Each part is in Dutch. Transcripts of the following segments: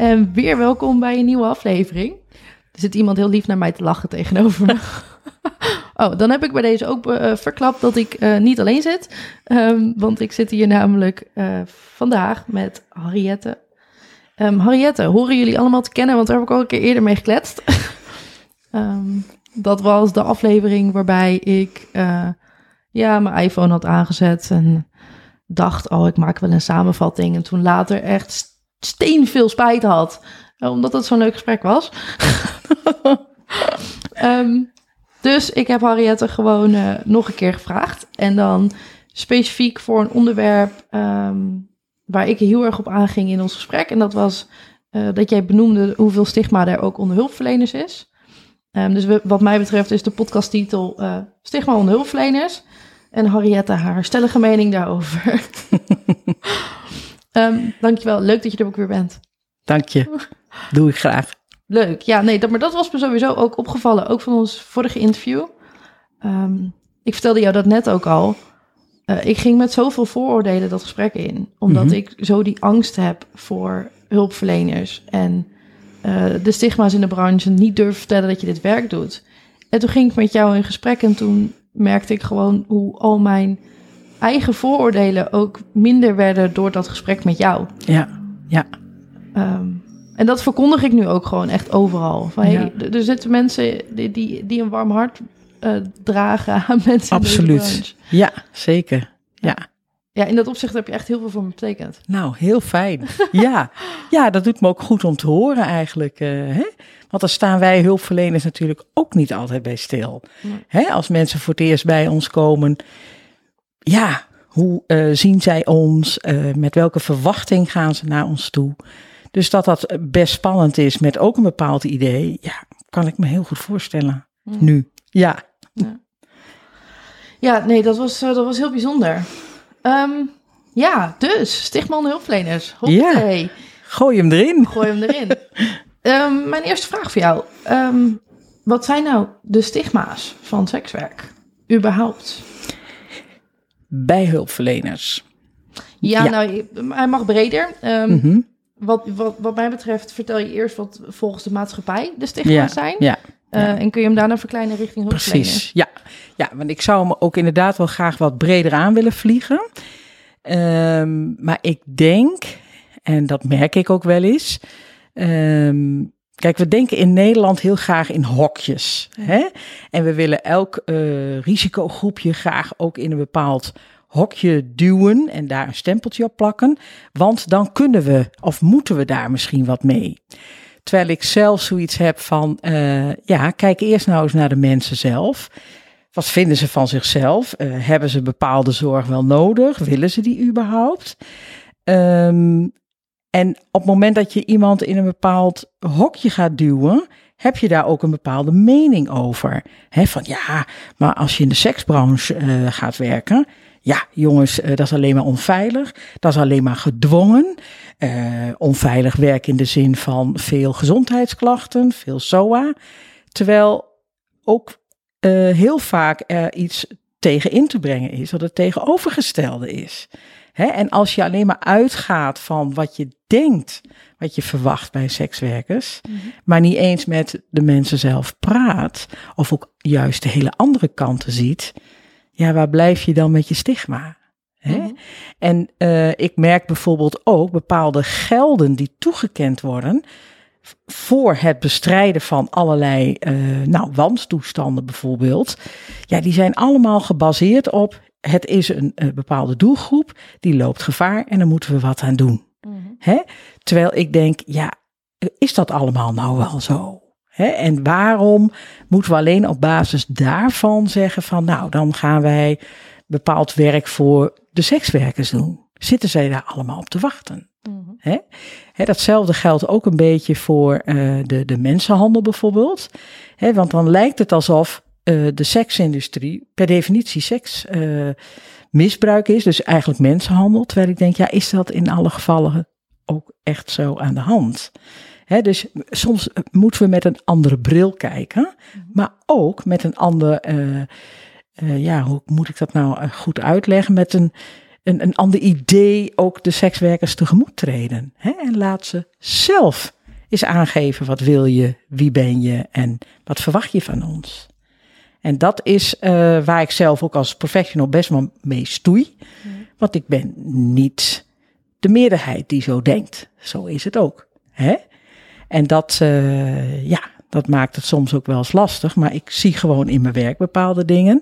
en weer welkom bij een nieuwe aflevering. Er zit iemand heel lief naar mij te lachen tegenover me. Oh, dan heb ik bij deze ook uh, verklapt dat ik uh, niet alleen zit. Um, want ik zit hier namelijk uh, vandaag met Harriette. Um, Harriette, horen jullie allemaal te kennen? Want daar heb ik al een keer eerder mee gekletst. um, dat was de aflevering waarbij ik ja, mijn iPhone had aangezet en dacht, oh, ik maak wel een samenvatting. En toen later echt steenveel spijt had, omdat het zo'n leuk gesprek was. um, dus ik heb Harriette gewoon uh, nog een keer gevraagd. En dan specifiek voor een onderwerp um, waar ik heel erg op aanging in ons gesprek. En dat was uh, dat jij benoemde hoeveel stigma er ook onder hulpverleners is. Um, dus we, wat mij betreft is de podcasttitel uh, Stigma onder hulpverleners. En Harriette haar stellige mening daarover. um, dankjewel, leuk dat je er ook weer bent. Dank je, doe ik graag. Leuk. Ja, nee, dat, maar dat was me sowieso ook opgevallen. Ook van ons vorige interview. Um, ik vertelde jou dat net ook al. Uh, ik ging met zoveel vooroordelen dat gesprek in. Omdat mm -hmm. ik zo die angst heb voor hulpverleners. En uh, de stigma's in de branche. Niet durf vertellen dat je dit werk doet. En toen ging ik met jou in gesprek. En toen merkte ik gewoon hoe al mijn eigen vooroordelen ook minder werden door dat gesprek met jou. Ja, ja. Um, en dat verkondig ik nu ook gewoon echt overal. Van, hey, ja. Er zitten mensen die, die, die een warm hart uh, dragen aan mensen Absoluut. Ja, zeker. Ja. ja. in dat opzicht heb je echt heel veel voor me betekend. Nou, heel fijn. ja. ja, dat doet me ook goed om te horen eigenlijk. Uh, hè? Want daar staan wij hulpverleners natuurlijk ook niet altijd bij stil. Nee. Hè? Als mensen voor het eerst bij ons komen, ja, hoe uh, zien zij ons? met welke verwachting gaan ze naar ons toe? Dus dat dat best spannend is met ook een bepaald idee, ja, kan ik me heel goed voorstellen. Mm. Nu, ja. ja. Ja, nee, dat was, uh, dat was heel bijzonder. Um, ja, dus, Stigman Hulpverleners. Hoppatee. Ja, gooi hem erin. Gooi hem erin. um, mijn eerste vraag voor jou. Um, wat zijn nou de stigma's van sekswerk? Überhaupt? Bij hulpverleners. Ja, ja. nou, hij mag breder. Um, mm -hmm wat, wat, wat mij betreft vertel je eerst wat volgens de maatschappij de stigma's ja, zijn. Ja, uh, ja. En kun je hem daarna verkleinen richting Precies, ja. ja. Want ik zou hem ook inderdaad wel graag wat breder aan willen vliegen. Um, maar ik denk, en dat merk ik ook wel eens... Um, Kijk, we denken in Nederland heel graag in hokjes. Hè? En we willen elk uh, risicogroepje graag ook in een bepaald hokje duwen en daar een stempeltje op plakken, want dan kunnen we of moeten we daar misschien wat mee. Terwijl ik zelf zoiets heb van, uh, ja, kijk eerst nou eens naar de mensen zelf. Wat vinden ze van zichzelf? Uh, hebben ze bepaalde zorg wel nodig? Willen ze die überhaupt? Um, en op het moment dat je iemand in een bepaald hokje gaat duwen, heb je daar ook een bepaalde mening over. Van ja, maar als je in de seksbranche uh, gaat werken, ja, jongens, uh, dat is alleen maar onveilig. Dat is alleen maar gedwongen. Uh, onveilig werk in de zin van veel gezondheidsklachten, veel SOA. Terwijl ook heel vaak er iets tegen in te brengen is, dat het tegenovergestelde is. Hè? En als je alleen maar uitgaat van wat je denkt, wat je verwacht bij sekswerkers, mm -hmm. maar niet eens met de mensen zelf praat, of ook juist de hele andere kanten ziet, ja, waar blijf je dan met je stigma? Hè? Mm -hmm. En uh, ik merk bijvoorbeeld ook bepaalde gelden die toegekend worden, voor het bestrijden van allerlei uh, nou, wanstoestanden bijvoorbeeld. Ja, die zijn allemaal gebaseerd op het is een uh, bepaalde doelgroep, die loopt gevaar en daar moeten we wat aan doen. Mm -hmm. Terwijl ik denk, ja, is dat allemaal nou wel zo? Hè? En waarom moeten we alleen op basis daarvan zeggen van nou, dan gaan wij bepaald werk voor de sekswerkers doen? Zitten zij daar allemaal op te wachten? Mm -hmm. Hè? datzelfde geldt ook een beetje voor uh, de, de mensenhandel bijvoorbeeld. Hè? Want dan lijkt het alsof uh, de seksindustrie per definitie seks uh, misbruik is, dus eigenlijk mensenhandel. Terwijl ik denk, ja, is dat in alle gevallen ook echt zo aan de hand? dus soms moeten we met een andere bril kijken, mhm. maar ook met een ander, uh, uh, ja, hoe moet ik dat nou eh, goed uitleggen? Met een, een, een ander idee ook de sekswerkers tegemoet treden. en laat ze zelf eens aangeven wat wil je, wie ben je en wat verwacht je van ons. En dat is waar ik zelf ook als professional best wel mee stoei. Want ik ben niet de meerderheid die zo denkt. Zo is het ook. Hè? En dat, uh, ja, dat maakt het soms ook wel eens lastig. Maar ik zie gewoon in mijn werk bepaalde dingen.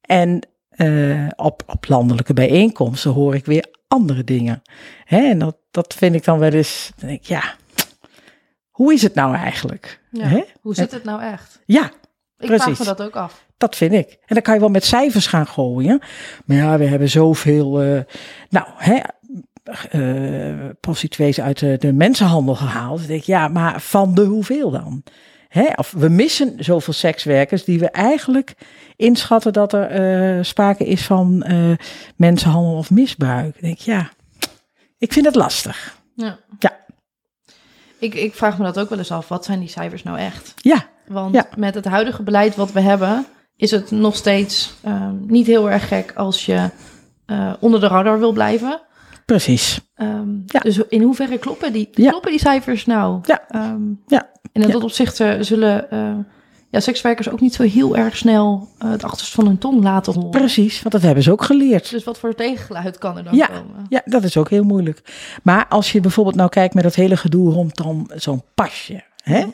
En uh, op, op landelijke bijeenkomsten hoor ik weer andere dingen. Hè? En dat, dat vind ik dan wel eens, denk ik, ja, hoe is het nou eigenlijk? Ja? Hoe zit het nou echt? Ja, ik precies. vraag me dat ook af. Dat vind ik. En dan kan je wel met cijfers gaan gooien. Maar ja, we hebben zoveel. Uh, nou, hè, uh, prostituees uit de, de, mensenhandel gehaald. Ik denk, ja, maar van de hoeveel dan? Hè? Of we missen zoveel sekswerkers die we eigenlijk inschatten dat er uh, sprake is van uh, mensenhandel of misbruik. Ik denk, ja, ik vind het lastig. Ja. ja. Ik, ik vraag me dat ook wel eens af. Wat zijn die cijfers nou echt? Ja. Want ja. met het huidige beleid wat we hebben, is het nog steeds um, niet heel erg gek als je uh, onder de radar wil blijven. Precies. Um, ja. Dus in hoeverre kloppen die, ja. kloppen die cijfers nou? Ja. Um, ja. En in dat opzicht uh, zullen uh, ja, sekswerkers ook niet zo heel erg snel het achterste van hun tong laten horen. Precies, want dat hebben ze ook geleerd. Dus wat voor tegengeluid kan er dan ja, komen? Ja, dat is ook heel moeilijk. Maar als je bijvoorbeeld nou kijkt met dat hele gedoe rond dan zo'n pasje. Hè?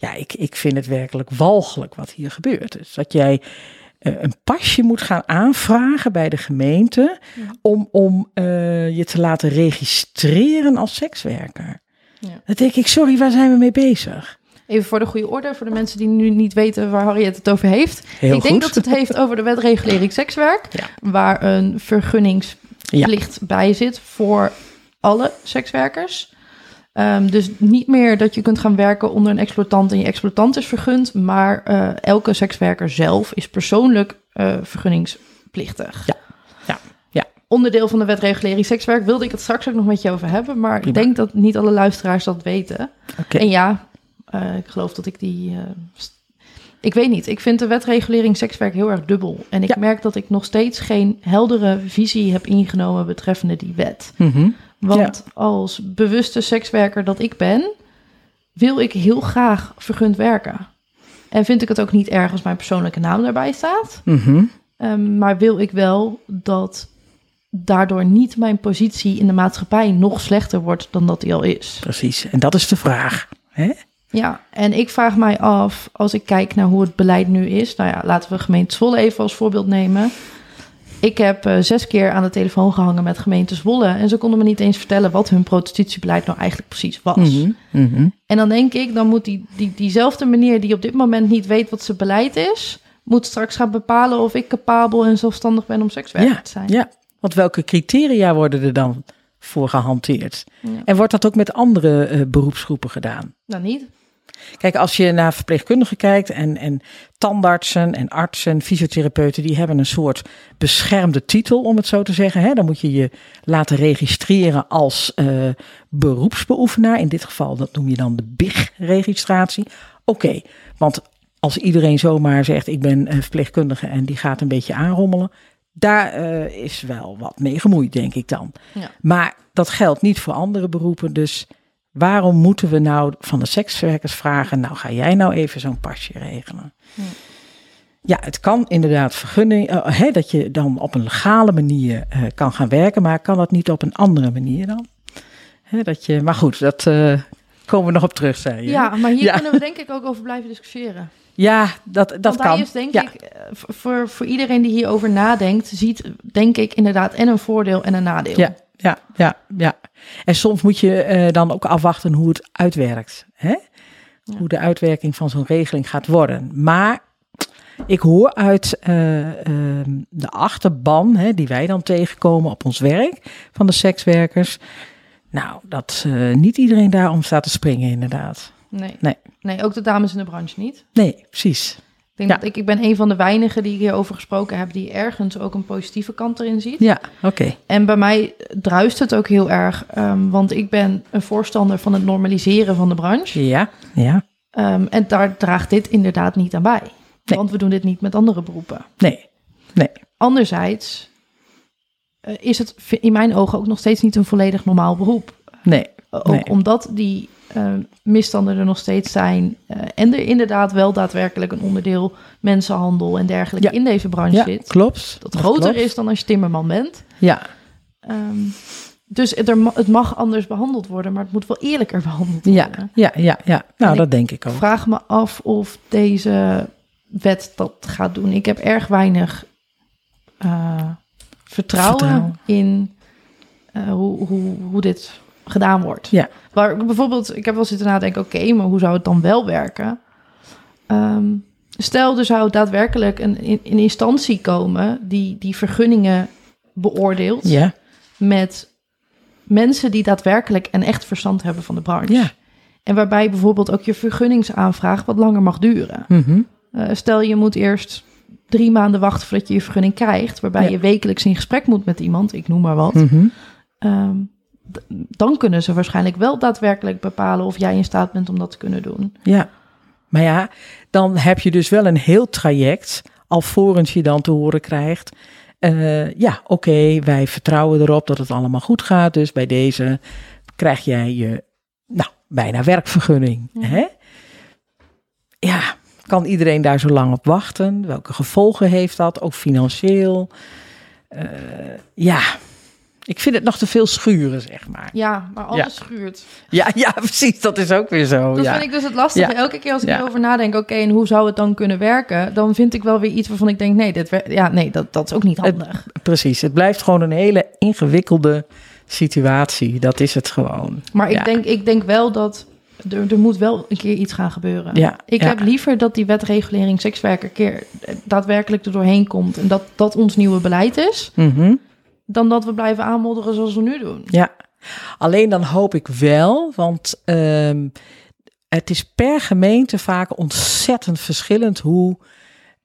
Ja, ik, ik vind het werkelijk walgelijk wat hier gebeurt. Dus dat jij een pasje moet gaan aanvragen bij de gemeente ja. om, om uh, je te laten registreren als sekswerker. Ja. Dan denk ik, sorry, waar zijn we mee bezig? Even voor de goede orde, voor de mensen die nu niet weten waar Harriet het over heeft. Heel ik denk dat het heeft over de wet regulering sekswerk, ja. waar een vergunningsplicht bij zit voor alle sekswerkers. Um, dus niet meer dat je kunt gaan werken onder een exploitant en je exploitant is vergund, maar uh, elke sekswerker zelf is persoonlijk uh, vergunningsplichtig. Ja. ja, ja. Onderdeel van de wetregulering sekswerk wilde ik het straks ook nog met je over hebben, maar Prima. ik denk dat niet alle luisteraars dat weten. Okay. En ja, uh, ik geloof dat ik die. ik weet niet, ik vind de wetregulering sekswerk heel erg dubbel. En ik Ja. merk dat ik nog steeds geen heldere visie heb ingenomen betreffende die wet. Mhm. Want als bewuste sekswerker dat ik ben, wil ik heel graag vergund werken. En vind ik het ook niet erg als mijn persoonlijke naam daarbij staat. Mhm. Um, maar wil ik wel dat daardoor niet mijn positie in de maatschappij nog slechter wordt dan dat die al is. Precies, en dat is de vraag. Hè? Ja, en ik vraag mij af, als ik kijk naar hoe het beleid nu is. Nou ja, laten we gemeente Zwolle even als voorbeeld nemen. Ik heb uh, zes keer aan de telefoon gehangen met gemeente Zwolle. En ze konden me niet eens vertellen wat hun prostitutiebeleid nou eigenlijk precies was. Mhm, mhm. En dan denk ik, dan moet die, die, diezelfde meneer die op dit moment niet weet wat zijn beleid is, moet straks gaan bepalen of ik capabel en zelfstandig ben om sekswerker Ja, te zijn. ja, want welke criteria worden er dan voor gehanteerd? Ja. En wordt dat ook met andere eh, beroepsgroepen gedaan? Nou niet. Kijk, als je naar verpleegkundigen kijkt en, en tandartsen en artsen, fysiotherapeuten, die hebben een soort beschermde titel, om het zo te zeggen. Hè? Dan moet je je laten registreren als uh, beroepsbeoefenaar. In dit geval, dat noem je dan de BIG-registratie. Oké, okay, want als iedereen zomaar zegt, ik ben uh, verpleegkundige en die gaat een beetje aanrommelen, daar uh, is wel wat mee gemoeid, denk ik dan. Ja. Maar dat geldt niet voor andere beroepen, dus waarom moeten we nou van de sekswerkers vragen, nou ga jij nou even zo'n pasje regelen? Ja. Ja, het kan inderdaad vergunning, uh, hè, dat je dan op een legale manier uh, kan gaan werken, maar kan dat niet op een andere manier dan? Hè, dat je, maar goed, dat uh, Komen we nog op terug, zei je. Ja, maar hier Ja. kunnen we denk ik ook over blijven discussiëren. Ja, dat, dat Want kan. is denk ja. ik, eh, voor, voor iedereen die hierover nadenkt, ziet denk ik inderdaad en een voordeel en een nadeel. Ja, ja, ja, ja. En soms moet je eh, dan ook afwachten hoe het uitwerkt. Hè? Ja. Hoe de uitwerking van zo'n regeling gaat worden. Maar ik hoor uit eh, ehm, de achterban, hè, die wij dan tegenkomen op ons werk van de sekswerkers. Nou, dat eh, niet iedereen daarom staat te springen, inderdaad. Nee. Nee. nee, ook de dames in de branche niet. Nee, precies. Denk Ja. dat ik, ik ben een van de weinigen die hierover gesproken heb, die ergens ook een positieve kant erin ziet. Ja, oké. En bij mij druist het ook heel erg, ehm, want ik ben een voorstander van het normaliseren van de branche. Ja, ja. Ehm, en daar draagt dit inderdaad niet aan bij. Nee. Want we doen dit niet met andere beroepen. Nee, nee. Anderzijds eh, is het in mijn ogen ook nog steeds niet een volledig normaal beroep. Nee, Ook Nee. omdat die eh, misstanden er nog steeds zijn. eh, en er inderdaad wel daadwerkelijk een onderdeel mensenhandel en dergelijke Ja. in deze branche ja, zit. klopt. Dat groter klopt. is dan als je timmerman bent. Ja, Ehm, dus het, er het mag anders behandeld worden, maar het moet wel eerlijker behandeld ja, worden. ja, ja, ja. Nou, ik dat denk ik ook. Ik vraag me af of deze wet dat gaat doen. Ik heb erg weinig eh, vertrouwen, Vertrouwen. in eh, hoe, hoe, hoe dit gedaan wordt. Ja. Waar ik bijvoorbeeld, ik heb wel zitten nadenken, oké, maar hoe zou het dan wel werken? Ehm, stel, er zou daadwerkelijk een, een instantie komen die die vergunningen beoordeelt Ja, met mensen die daadwerkelijk en echt verstand hebben van de branche. ja. En waarbij bijvoorbeeld ook je vergunningsaanvraag wat langer mag duren. Mhm. Eh, stel je moet eerst drie maanden wachten voordat je je vergunning krijgt, waarbij Ja. je wekelijks in gesprek moet met iemand, ik noem maar wat. Mhm. Ehm, dan kunnen ze waarschijnlijk wel daadwerkelijk bepalen of jij in staat bent om dat te kunnen doen. Ja, maar ja, dan heb je dus wel een heel traject, alvorens je dan te horen krijgt. eh, ja, oké, wij vertrouwen erop dat het allemaal goed gaat. Dus bij deze krijg jij je, nou, bijna werkvergunning. Ja. Hè? Ja, kan iedereen daar zo lang op wachten? Welke gevolgen heeft dat, ook financieel? Eh, ja, ik vind het nog te veel schuren, zeg maar. Ja, maar alles Ja. schuurt. Ja, ja, precies, dat is ook weer zo. Dat ja. vind ik dus het lastige. Elke keer als ik erover nadenk, oké, en hoe zou het dan kunnen werken? Dan vind ik wel weer iets waarvan ik denk, nee, dit ja, nee dat, dat is ook niet handig. Precies, het blijft gewoon een hele ingewikkelde situatie. Dat is het gewoon. Maar ik, denk, ik denk wel dat er, er moet wel een keer iets gaan gebeuren. Ja, Ik ja. heb liever dat die wetregulering sekswerk een keer daadwerkelijk er doorheen komt en dat dat ons nieuwe beleid is, Mhm. Dan dat we blijven aanmodderen zoals we nu doen. Ja, alleen dan hoop ik wel, want ehm, het is per gemeente vaak ontzettend verschillend hoe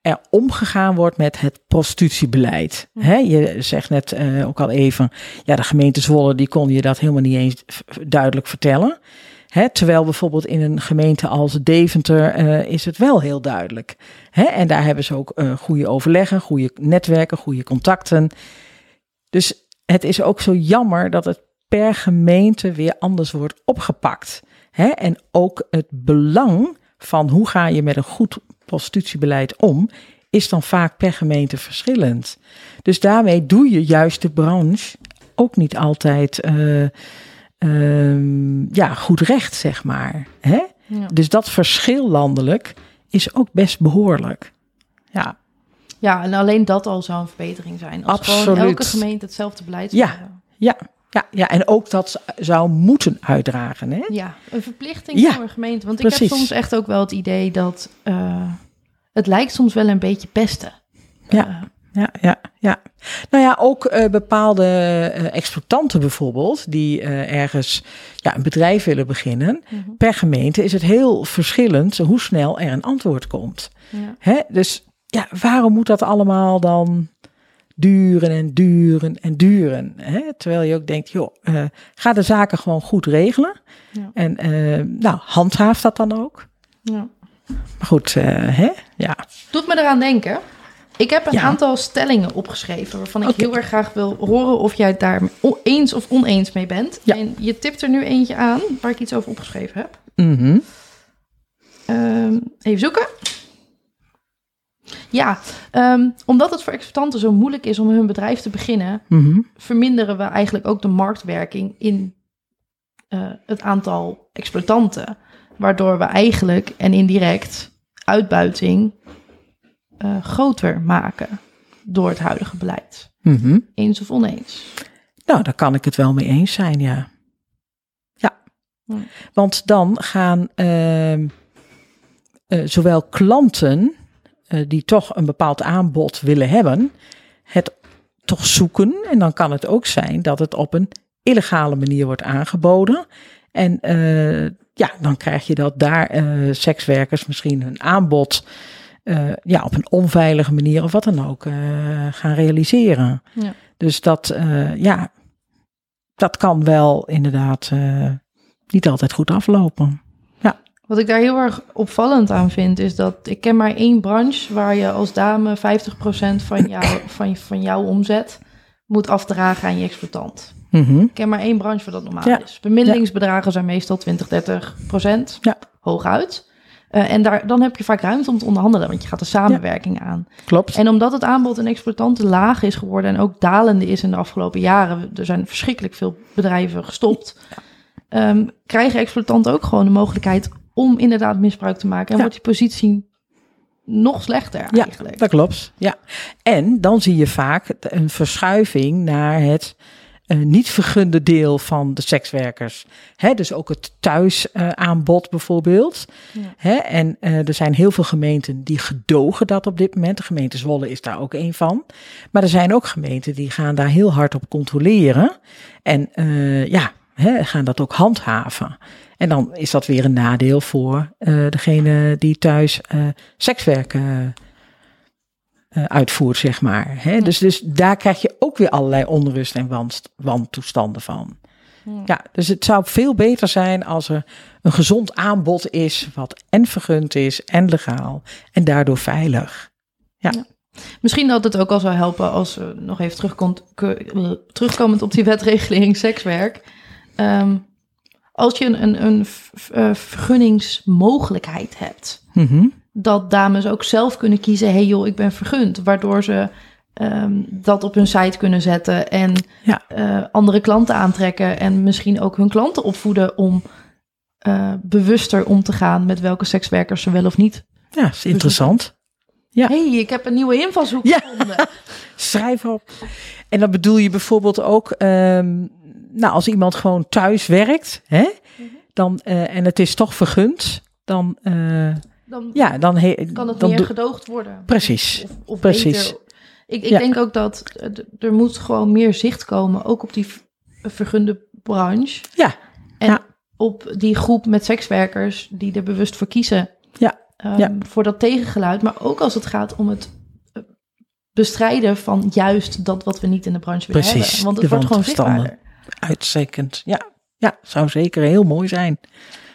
er omgegaan wordt met het prostitutiebeleid. Hè, je zegt net eh, ook al even, ja, de gemeente Zwolle die kon je dat helemaal niet eens duidelijk vertellen. Terwijl bijvoorbeeld in een gemeente als Deventer eh, is het wel heel duidelijk. En daar hebben ze ook eh, goede overleggen, goede netwerken, goede contacten. Dus het is ook zo jammer dat het per gemeente weer anders wordt opgepakt. Hè? En ook het belang van hoe ga je met een goed prostitutiebeleid om, is dan vaak per gemeente verschillend. Dus daarmee doe je juist de branche ook niet altijd eh, ehm, ja, goed recht, zeg maar. Hè? Ja. Dus dat verschil landelijk is ook best behoorlijk. Ja, Ja, en alleen dat al zou een verbetering zijn. Als gewoon Absoluut. elke gemeente hetzelfde beleid zou Ja. hebben. ja, ja, ja. en ook dat zou moeten uitdragen. Hè? Ja, een verplichting Ja, voor een gemeente. Want ik heb soms echt ook wel het idee dat eh, het lijkt soms wel een beetje pesten. Ja. Eh, Ja, ja, ja. Nou ja, ook eh, bepaalde exploitanten bijvoorbeeld, die ergens ja, een bedrijf willen beginnen. mhm. Per gemeente is het heel verschillend hoe snel er een antwoord komt. ja. Hè? Dus ja, waarom moet dat allemaal dan duren en duren en duren? Hè? Terwijl je ook denkt, joh, eh, ga de zaken gewoon goed regelen. Ja. En eh, nou, handhaaf dat dan ook. ja. Maar goed, eh, hè? Ja. Doet me eraan denken. Ik heb een Ja. aantal stellingen opgeschreven waarvan ik heel erg graag wil horen of jij het daar eens of oneens mee bent. Ja. En je tipt er nu eentje aan waar ik iets over opgeschreven heb. Mhm. Ehm, even zoeken. Ja, ehm, omdat het voor exploitanten zo moeilijk is om hun bedrijf te beginnen, Mhm. verminderen we eigenlijk ook de marktwerking in eh, het aantal exploitanten. Waardoor we eigenlijk en indirect uitbuiting eh, groter maken door het huidige beleid. Mhm. Eens of oneens? Nou, daar kan ik het wel mee eens zijn, ja. Ja. Want dan gaan ehm, eh, zowel klanten die toch een bepaald aanbod willen hebben, het toch zoeken. En dan kan het ook zijn dat het op een illegale manier wordt aangeboden. En eh, ja, dan krijg je dat daar eh, sekswerkers misschien hun aanbod eh, ja, op een onveilige manier of wat dan ook eh, gaan realiseren. Ja. Dus dat, eh, ja, dat kan wel inderdaad eh, niet altijd goed aflopen. Wat ik daar heel erg opvallend aan vind, is dat ik ken maar één branche waar je als dame 50% van, jou, van, van jouw omzet moet afdragen aan je exploitant. Mhm. Ik ken maar één branche waar dat normaal Ja. is. Bemiddelingsbedragen zijn meestal 20, 30 procent, Ja. hooguit. Eh, en daar, dan heb je vaak ruimte om te onderhandelen, want je gaat de samenwerking aan. Klopt. En omdat het aanbod aan exploitanten laag is geworden en ook dalende is in de afgelopen jaren, er zijn verschrikkelijk veel bedrijven gestopt, ehm, krijgen exploitanten ook gewoon de mogelijkheid om inderdaad misbruik te maken. En Ja. wordt die positie nog slechter Ja, eigenlijk. dat klopt. Ja. En dan zie je vaak een verschuiving naar het eh, niet vergunde deel van de sekswerkers. Hè, dus ook het thuisaanbod bijvoorbeeld. Ja. Hè, en eh, er zijn heel veel gemeenten die gedogen dat op dit moment. De gemeente Zwolle is daar ook een van. Maar er zijn ook gemeenten die gaan daar heel hard op controleren. En eh, ja, hè, gaan dat ook handhaven. En dan is dat weer een nadeel voor eh, degene die thuis eh sekswerk eh, uitvoert, zeg maar. Hè? Dus, dus daar krijg je ook weer allerlei onrust en wanst- wantoestanden van. Ja. Ja, dus het zou veel beter zijn als er een gezond aanbod is, wat en vergund is en legaal en daardoor veilig. Misschien dat het ook al zou helpen als we nog even terugkomt, terugkomend op die wetregeling sekswerk. Ehm, als je een, een, een eh, vergunningsmogelijkheid hebt, Mhm. dat dames ook zelf kunnen kiezen: hey joh, ik ben vergund. Waardoor ze ehm, dat op hun site kunnen zetten en Ja. eh, andere klanten aantrekken. En misschien ook hun klanten opvoeden om eh, bewuster om te gaan met welke sekswerkers ze wel of niet. Ja, is interessant. Ja. hey, ik heb een nieuwe invalshoek Ja. gevonden. Schrijf op. En dan bedoel je bijvoorbeeld ook, ehm, nou, als iemand gewoon thuis werkt, hè, dan, eh, en het is toch vergund, dan, eh, Dan ja, dan, he- kan het dan meer gedoogd worden. Precies. Of, of Precies. beter. Ik, ik Ja. denk ook dat er moet gewoon meer zicht komen, ook op die vergunde branche. Ja. En Ja. op die groep met sekswerkers die er bewust voor kiezen. Ja. ehm, Ja. Voor dat tegengeluid. Maar ook als het gaat om het eh, bestrijden van juist dat wat we niet in de branche willen Precies, hebben. Want het wordt gewoon zichtbaarder. Uitstekend. Ja, ja, zou zeker heel mooi zijn.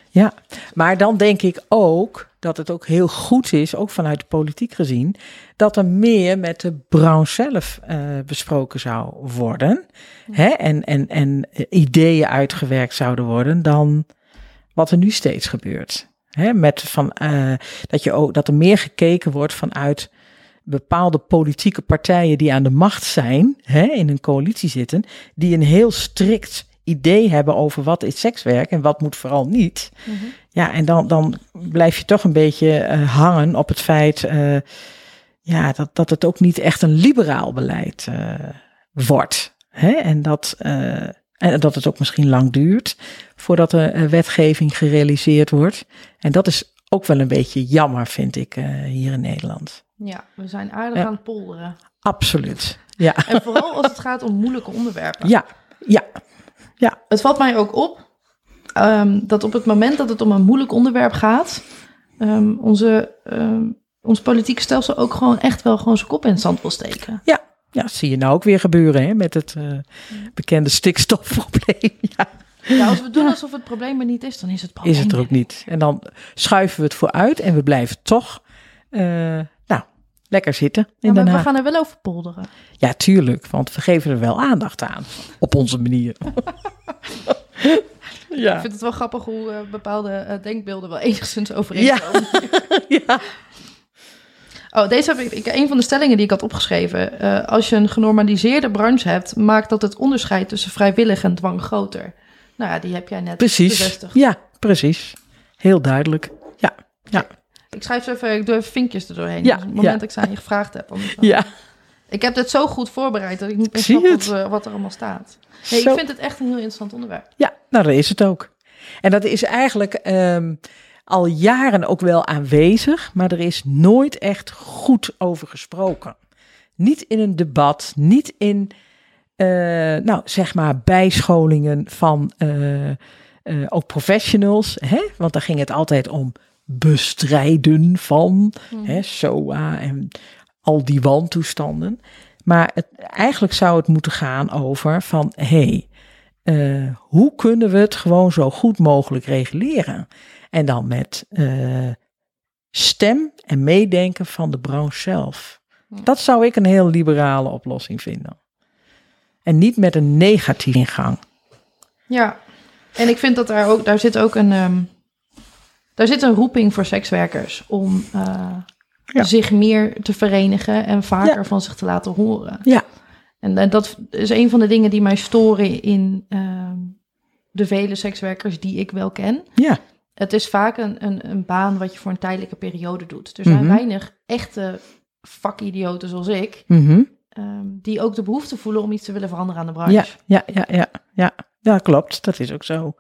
Ja, maar dan denk ik ook dat het ook heel goed is, ook vanuit de politiek gezien, dat er meer met de branche zelf eh, besproken zou worden. Hè? En, en, en ideeën uitgewerkt zouden worden dan wat er nu steeds gebeurt. Hè? Met van, eh, dat, je ook, dat er meer gekeken wordt vanuit bepaalde politieke partijen die aan de macht zijn, hè, in een coalitie zitten, die een heel strikt idee hebben over wat is sekswerk en wat moet vooral niet. Mhm. Ja, en dan, dan blijf je toch een beetje eh, hangen op het feit eh, ja, dat, dat het ook niet echt een liberaal beleid eh, wordt. Hè? En, dat, en dat het ook misschien lang duurt voordat er eh, wetgeving gerealiseerd wordt. En dat is ook wel een beetje jammer, vind ik, eh, hier in Nederland. Ja, we zijn aardig Ja. aan het polderen. Absoluut. Ja, En vooral als het gaat om moeilijke onderwerpen. ja, ja, Het valt mij ook op ehm, dat op het moment dat het om een moeilijk onderwerp gaat, ehm, onze, ehm, ons politieke stelsel ook gewoon echt wel gewoon zijn kop in het zand wil steken. ja. Dat zie je nou ook weer gebeuren hè, met het eh, bekende stikstofprobleem. Ja, Ja, als we doen alsof het probleem er niet is, dan is het probleem is het er ook niet. En dan schuiven we het vooruit en we blijven toch eh, nou, lekker zitten Ja, in maar Den we gaan er wel over polderen. Ja, tuurlijk, want we geven er wel aandacht aan. Op onze manier. Ik ja. vind het wel grappig hoe eh, bepaalde eh, denkbeelden wel enigszins overeenkomen. ja. Oh, deze heb ik, ik, een van de stellingen die ik had opgeschreven. als je een genormaliseerde branche hebt, maakt dat het onderscheid tussen vrijwillig en dwang groter. Nou ja, die heb jij net Precies. bevestigd. Ja, precies. Heel duidelijk. Ja, ja, Ik schrijf ze even, ik doe even vinkjes er doorheen. Ja, Dus op het moment ja. dat ik ze aan je gevraagd heb. ja. Ik heb dit zo goed voorbereid dat ik niet meer Zie snap je wat, we- wat er allemaal staat. Nee, Zo. ik vind het echt een heel interessant onderwerp. Ja, nou, dat is het ook. En dat is eigenlijk ehm, al jaren ook wel aanwezig, maar er is nooit echt goed over gesproken. Niet in een debat, niet in, eh, nou, zeg maar, bijscholingen van eh, eh, ook professionals. Hè? Want daar ging het altijd om bestrijden van hè, SOA en al die wantoestanden. Maar het, eigenlijk zou het moeten gaan over van, hé, hey, eh, hoe kunnen we het gewoon zo goed mogelijk reguleren? En dan met eh, stem en meedenken van de branche zelf. Dat zou ik een heel liberale oplossing vinden. En niet met een negatieve ingang. Ja, en ik vind dat daar ook, daar zit ook een, ehm, daar zit een roeping voor sekswerkers om eh, Ja. zich meer te verenigen en vaker Ja. van zich te laten horen. Ja. En dat is een van de dingen die mij storen in ehm, de vele sekswerkers die ik wel ken. Ja, Het is vaak een, een, een baan wat je voor een tijdelijke periode doet. Er zijn Mhm. weinig echte vakidioten zoals ik, mhm. Ehm, die ook de behoefte voelen om iets te willen veranderen aan de branche. ja, ja, ja, ja, ja. Ja, klopt. Dat is ook zo.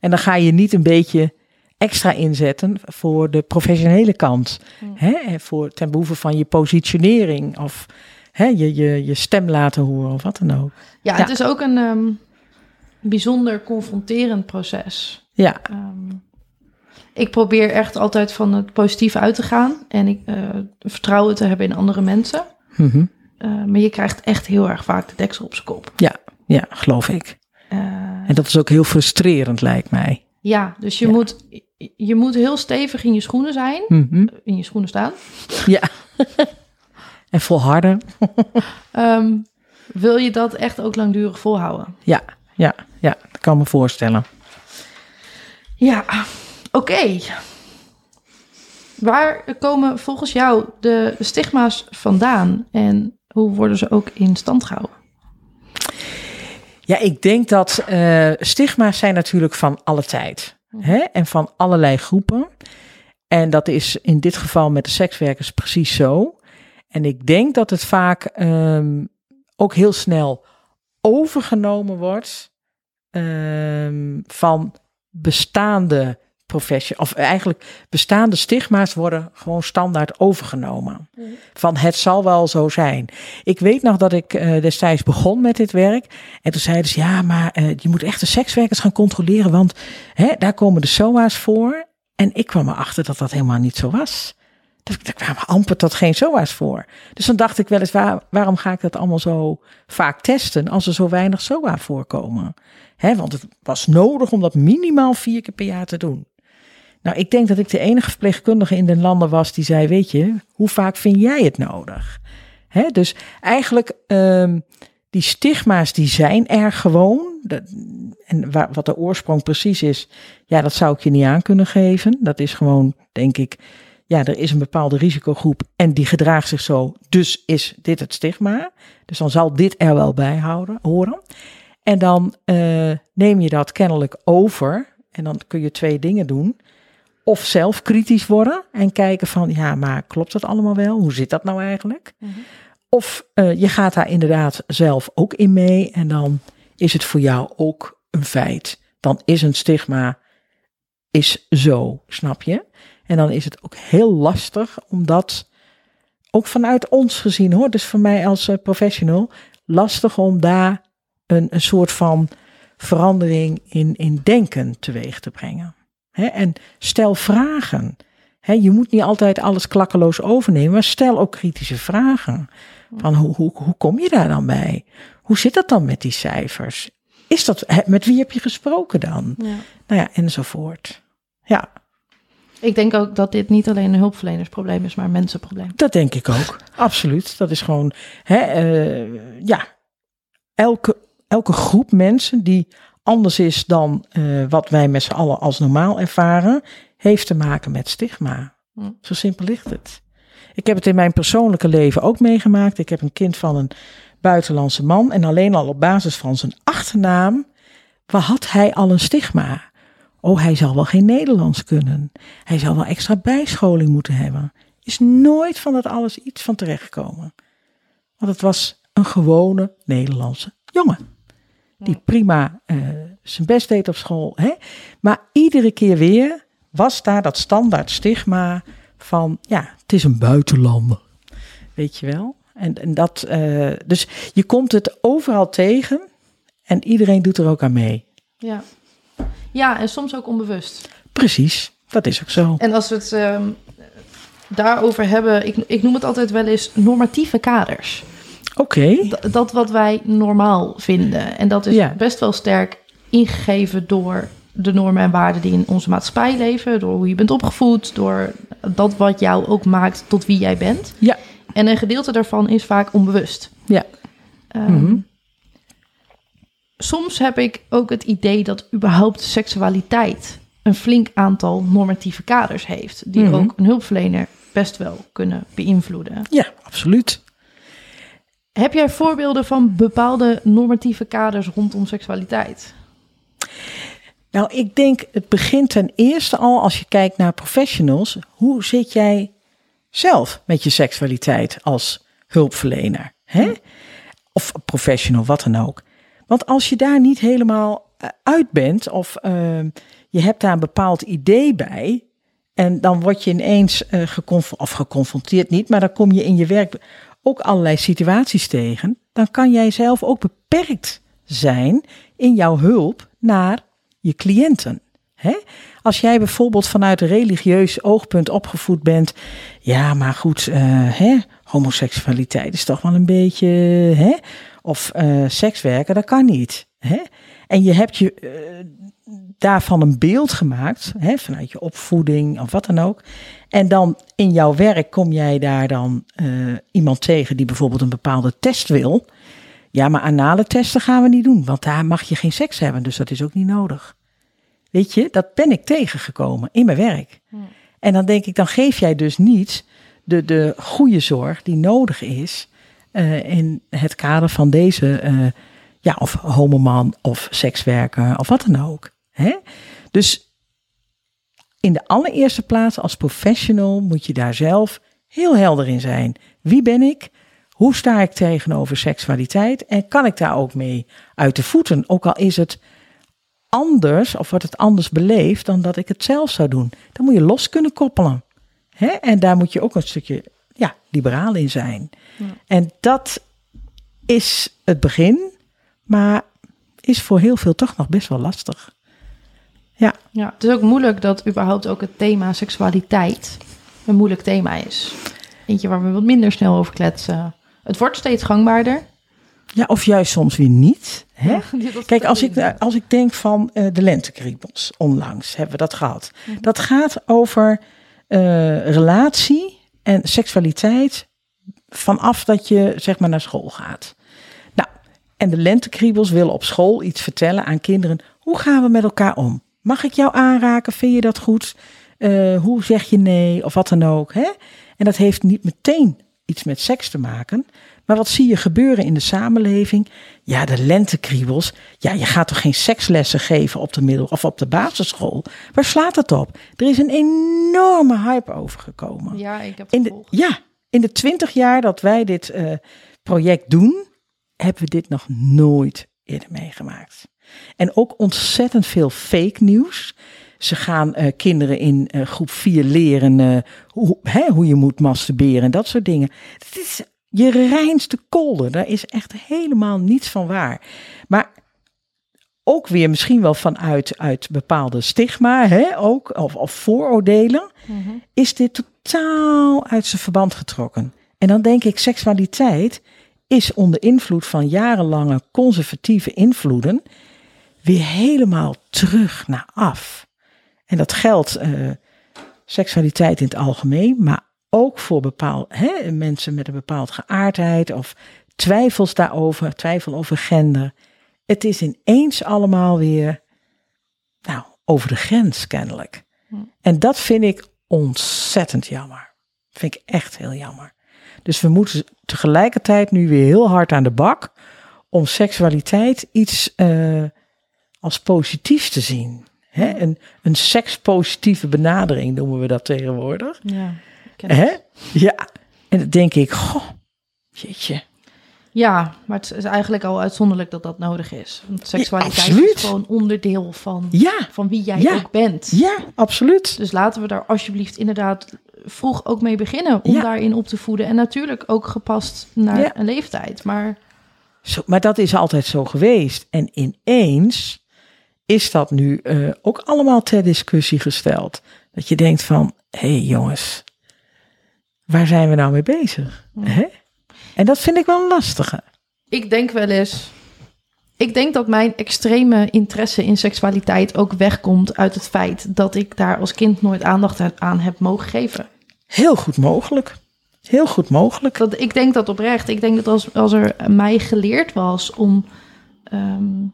En dan ga je niet een beetje extra inzetten voor de professionele kant. Hmm. Hè? Voor, ten behoeve van je positionering of hè, je, je, je stem laten horen of wat dan ook. Ja, Ja. het is ook een ehm, bijzonder confronterend proces. Ja, Ehm, ik probeer echt altijd van het positieve uit te gaan en ik, eh, vertrouwen te hebben in andere mensen. mhm. Eh, maar je krijgt echt heel erg vaak de deksel op zijn kop. ja, ja, geloof ik. Eh, En dat is ook heel frustrerend, lijkt mij. ja, dus je, Ja. Moet, je moet heel stevig in je schoenen zijn, Mhm. in je schoenen staan. Ja. en volharden. Ehm, wil je dat echt ook langdurig volhouden? Ja, ja, ja, dat kan me voorstellen. Ja, oké. Waar komen volgens jou de stigma's vandaan en hoe worden ze ook in stand gehouden? Ja, ik denk dat eh, stigma's zijn natuurlijk van alle tijd. Hè? En van allerlei groepen. En dat is in dit geval met de sekswerkers precies zo. En ik denk dat het vaak ehm, ook heel snel overgenomen wordt ehm, van bestaande professie. Of eigenlijk bestaande stigma's worden gewoon standaard overgenomen. Van het zal wel zo zijn. Ik weet nog dat ik eh, destijds begon met dit werk. En toen zeiden ze, ja, maar eh, je moet echt de sekswerkers gaan controleren. Want hè, daar komen de SOA's voor. En ik kwam erachter dat dat helemaal niet zo was. Er kwamen amper tot geen SOA's voor. Dus dan dacht ik wel eens, waar, waarom ga ik dat allemaal zo vaak testen als er zo weinig SOA voorkomen? Hè, want het was nodig om dat minimaal vier keer per jaar te doen. Nou, ik denk dat ik de enige verpleegkundige in den landen was die zei, weet je, hoe vaak vind jij het nodig? Hè, dus eigenlijk, ehm, die stigma's die zijn er gewoon. Dat, en wat de oorsprong precies is, ja, dat zou ik je niet aan kunnen geven. Dat is gewoon, denk ik, ja, er is een bepaalde risicogroep en die gedraagt zich zo, dus is dit het stigma. Dus dan zal dit er wel bij houden, horen. En dan eh, neem je dat kennelijk over en dan kun je twee dingen doen. Of zelf kritisch worden en kijken van, ja, maar klopt dat allemaal wel? Hoe zit dat nou eigenlijk? Of eh, je gaat daar inderdaad zelf ook in mee en dan is het voor jou ook een feit. Dan is een stigma is zo, snap je? En dan is het ook heel lastig om dat, ook vanuit ons gezien hoor, dus voor mij als eh, professional, lastig om daar een, een soort van verandering in, in denken teweeg te brengen. Hè, en stel vragen. Hè, je moet niet altijd alles klakkeloos overnemen, maar stel ook kritische vragen. Van hoe, hoe, hoe kom je daar dan bij? Hoe zit dat dan met die cijfers? Is dat, met wie heb je gesproken dan? Ja. Nou ja, enzovoort. Ja, Ik denk ook dat dit niet alleen een hulpverlenersprobleem is, maar een mensenprobleem. dat denk ik ook. Absoluut. Dat is gewoon, hè, eh, ja, elke, elke groep mensen die anders is dan eh, wat wij met z'n allen als normaal ervaren, heeft te maken met stigma. Hm. Zo simpel ligt het. Ik heb het in mijn persoonlijke leven ook meegemaakt. Ik heb een kind van een buitenlandse man en alleen al op basis van zijn achternaam waar had hij al een stigma? Oh, hij zal wel geen Nederlands kunnen. Hij zal wel extra bijscholing moeten hebben. Is nooit van dat alles iets van terechtgekomen. Want het was een gewone Nederlandse jongen. Die prima uh, zijn best deed op school. Hè? Maar iedere keer weer was daar dat standaard stigma van, ja, het is een buitenlander. Weet je wel? En, en dat, uh, dus je komt het overal tegen en iedereen doet er ook aan mee. Ja, ja en soms ook onbewust. Precies, dat is ook zo. En als we het um, daarover hebben, ik, ik noem het altijd wel eens normatieve kaders. Oké. Okay. Dat wat wij normaal vinden. En dat is ja. best wel sterk ingegeven door de normen en waarden die in onze maatschappij leven, door hoe je bent opgevoed, door dat wat jou ook maakt tot wie jij bent. Ja. En een gedeelte daarvan is vaak onbewust. Ja. Um, mm -hmm. Soms heb ik ook het idee dat überhaupt seksualiteit een flink aantal normatieve kaders heeft, die mm -hmm. ook een hulpverlener best wel kunnen beïnvloeden. Ja, absoluut. Heb jij voorbeelden van bepaalde normatieve kaders rondom seksualiteit? Nou, ik denk het begint ten eerste al als je kijkt naar professionals. Hoe zit jij zelf met je seksualiteit als hulpverlener? Hè? Of professional, wat dan ook. Want als je daar niet helemaal uit bent of uh, je hebt daar een bepaald idee bij. En dan word je ineens uh, geconf of geconfronteerd niet, maar dan kom je in je werk ook allerlei situaties tegen. Dan kan jij zelf ook beperkt zijn in jouw hulp naar je cliënten. Als jij bijvoorbeeld vanuit religieus oogpunt opgevoed bent, ja, maar goed, hè, homoseksualiteit is toch wel een beetje, hè? of uh, sekswerken, dat kan niet. En je hebt je uh, daarvan een beeld gemaakt, hè, vanuit je opvoeding of wat dan ook. En dan in jouw werk kom jij daar dan iemand tegen die bijvoorbeeld een bepaalde test wil. Ja, maar anale testen gaan we niet doen, want daar mag je geen seks hebben, dus dat is ook niet nodig. Weet je, dat ben ik tegengekomen in mijn werk. Ja. En dan denk ik, dan geef jij dus niet de, de goede zorg die nodig is uh, in het kader van deze, uh, ja, of homoman of sekswerker of wat dan ook. Hè? Dus in de allereerste plaats als professional moet je daar zelf heel helder in zijn. Wie ben ik? Hoe sta ik tegenover seksualiteit? En kan ik daar ook mee uit de voeten? Ook al is het anders of wordt het anders beleefd dan dat ik het zelf zou doen. Dan moet je los kunnen koppelen. Hè? En daar moet je ook een stukje ja, liberaal in zijn. Ja. En dat is het begin, maar is voor heel veel toch nog best wel lastig. Ja. ja, het is ook moeilijk dat überhaupt ook het thema seksualiteit een moeilijk thema is. Eentje waar we wat minder snel over kletsen. Het wordt steeds gangbaarder. Ja, of juist soms weer niet. Hè? Ja, Kijk, als ik, als ik denk van uh, de lentekriebels, onlangs hebben we dat gehad. Mm-hmm. Dat gaat over uh, relatie en seksualiteit vanaf dat je zeg maar naar school gaat. Nou, en de lentekriebels willen op school iets vertellen aan kinderen. Hoe gaan we met elkaar om? Mag ik jou aanraken? Vind je dat goed? Uh, hoe zeg je nee? Of wat dan ook. Hè? En dat heeft niet meteen iets met seks te maken. Maar wat zie je gebeuren in de samenleving? Ja, de lentekriebels. Ja, je gaat toch geen sekslessen geven op de middel- of op de basisschool? Waar slaat het op? Er is een enorme hype over gekomen. Ja, ik heb in de, Ja, in de twintig jaar dat wij dit uh, project doen, hebben we dit nog nooit eerder meegemaakt. En ook ontzettend veel fake nieuws. Ze gaan uh, kinderen in uh, groep 4 leren uh, hoe, hè, hoe je moet masturberen en dat soort dingen. Het is je reinste kolder. Daar is echt helemaal niets van waar. Maar ook weer misschien wel vanuit uit bepaalde stigma, hè, ook, of, of vooroordelen, mm-hmm. is dit totaal uit zijn verband getrokken. En dan denk ik, seksualiteit is onder invloed van jarenlange conservatieve invloeden weer helemaal terug naar af. En dat geldt uh, seksualiteit in het algemeen, maar ook voor bepaald, hè, mensen met een bepaald geaardheid of twijfels daarover, twijfel over gender. Het is ineens allemaal weer nou, over de grens kennelijk. Hm. En dat vind ik ontzettend jammer. Vind ik echt heel jammer. Dus we moeten tegelijkertijd nu weer heel hard aan de bak om seksualiteit iets uh, als positief te zien. Hè? Een, een sekspositieve benadering noemen we dat tegenwoordig. Ja, Hè? Ja, en dan denk ik, goh, jeetje. ja, maar het is eigenlijk al uitzonderlijk dat dat nodig is. Want seksualiteit is gewoon onderdeel van, Ja, van wie jij Ja. ook bent. ja, absoluut. Dus laten we daar alsjeblieft inderdaad vroeg ook mee beginnen om daarin op te voeden. En natuurlijk ook gepast naar een leeftijd. Maar Zo, maar dat is altijd zo geweest. En ineens is dat nu eh, ook allemaal ter discussie gesteld. Dat je denkt van, hé hey jongens, waar zijn we nou mee bezig? Hè? En dat vind ik wel een lastige. ik denk wel eens. Ik denk dat mijn extreme interesse in seksualiteit ook wegkomt uit het feit dat ik daar als kind nooit aandacht aan heb mogen geven. Heel goed mogelijk. Heel goed mogelijk. Dat, ik denk dat oprecht. Ik denk dat als, als er mij geleerd was om ehm,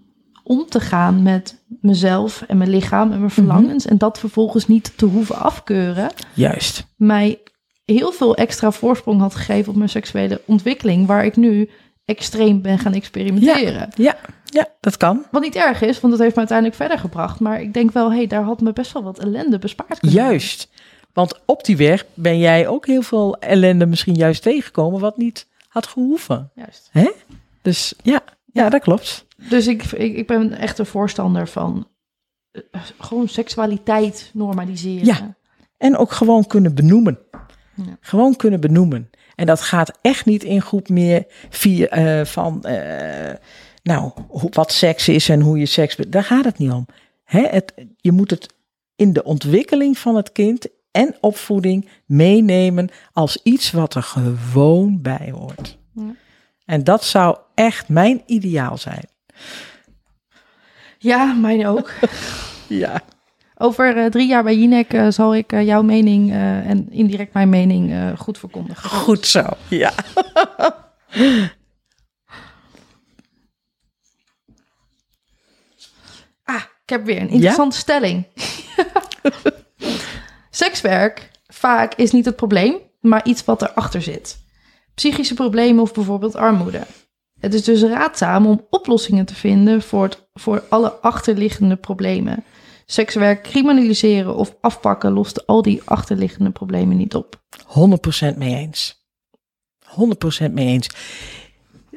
om te gaan met mezelf en mijn lichaam en mijn verlangens. En dat vervolgens niet te hoeven afkeuren. Juist. Mij heel veel extra voorsprong had gegeven op mijn seksuele ontwikkeling. Waar ik nu extreem ben gaan experimenteren. Ja, ja, dat kan. Wat niet erg is, want dat heeft me uiteindelijk verder gebracht. Maar ik denk wel, hé, hey, daar had me best wel wat ellende bespaard. Juist. Want op die weg ben jij ook heel veel ellende misschien juist tegengekomen wat niet had gehoeven. Juist. Hè? Dus ja, ja, dat klopt. Dus ik, ik, ik ben echt een voorstander van eh, gewoon seksualiteit normaliseren. Ja. En ook gewoon kunnen benoemen. Ja. Gewoon kunnen benoemen. En dat gaat echt niet in groep meer via, eh, van, eh, nou, wat seks is en hoe je seks... Daar gaat het niet om. Hè? Het, je moet het in de ontwikkeling van het kind en opvoeding meenemen als iets wat er gewoon bij hoort. Ja. En dat zou echt mijn ideaal zijn. Ja, mijn ook. Ja. Over eh, drie jaar bij Jinek eh, zal ik eh, jouw mening en indirect mijn mening goed verkondigen. Goed zo. Ja. Ah, ik heb weer een interessante stelling. Sekswerk vaak is niet het probleem, maar iets wat erachter zit. Psychische problemen of bijvoorbeeld armoede. Het is dus raadzaam om oplossingen te vinden voor, het, voor alle achterliggende problemen. Sekswerk criminaliseren of afpakken lost al die achterliggende problemen niet op. 100% mee eens. 100% mee eens.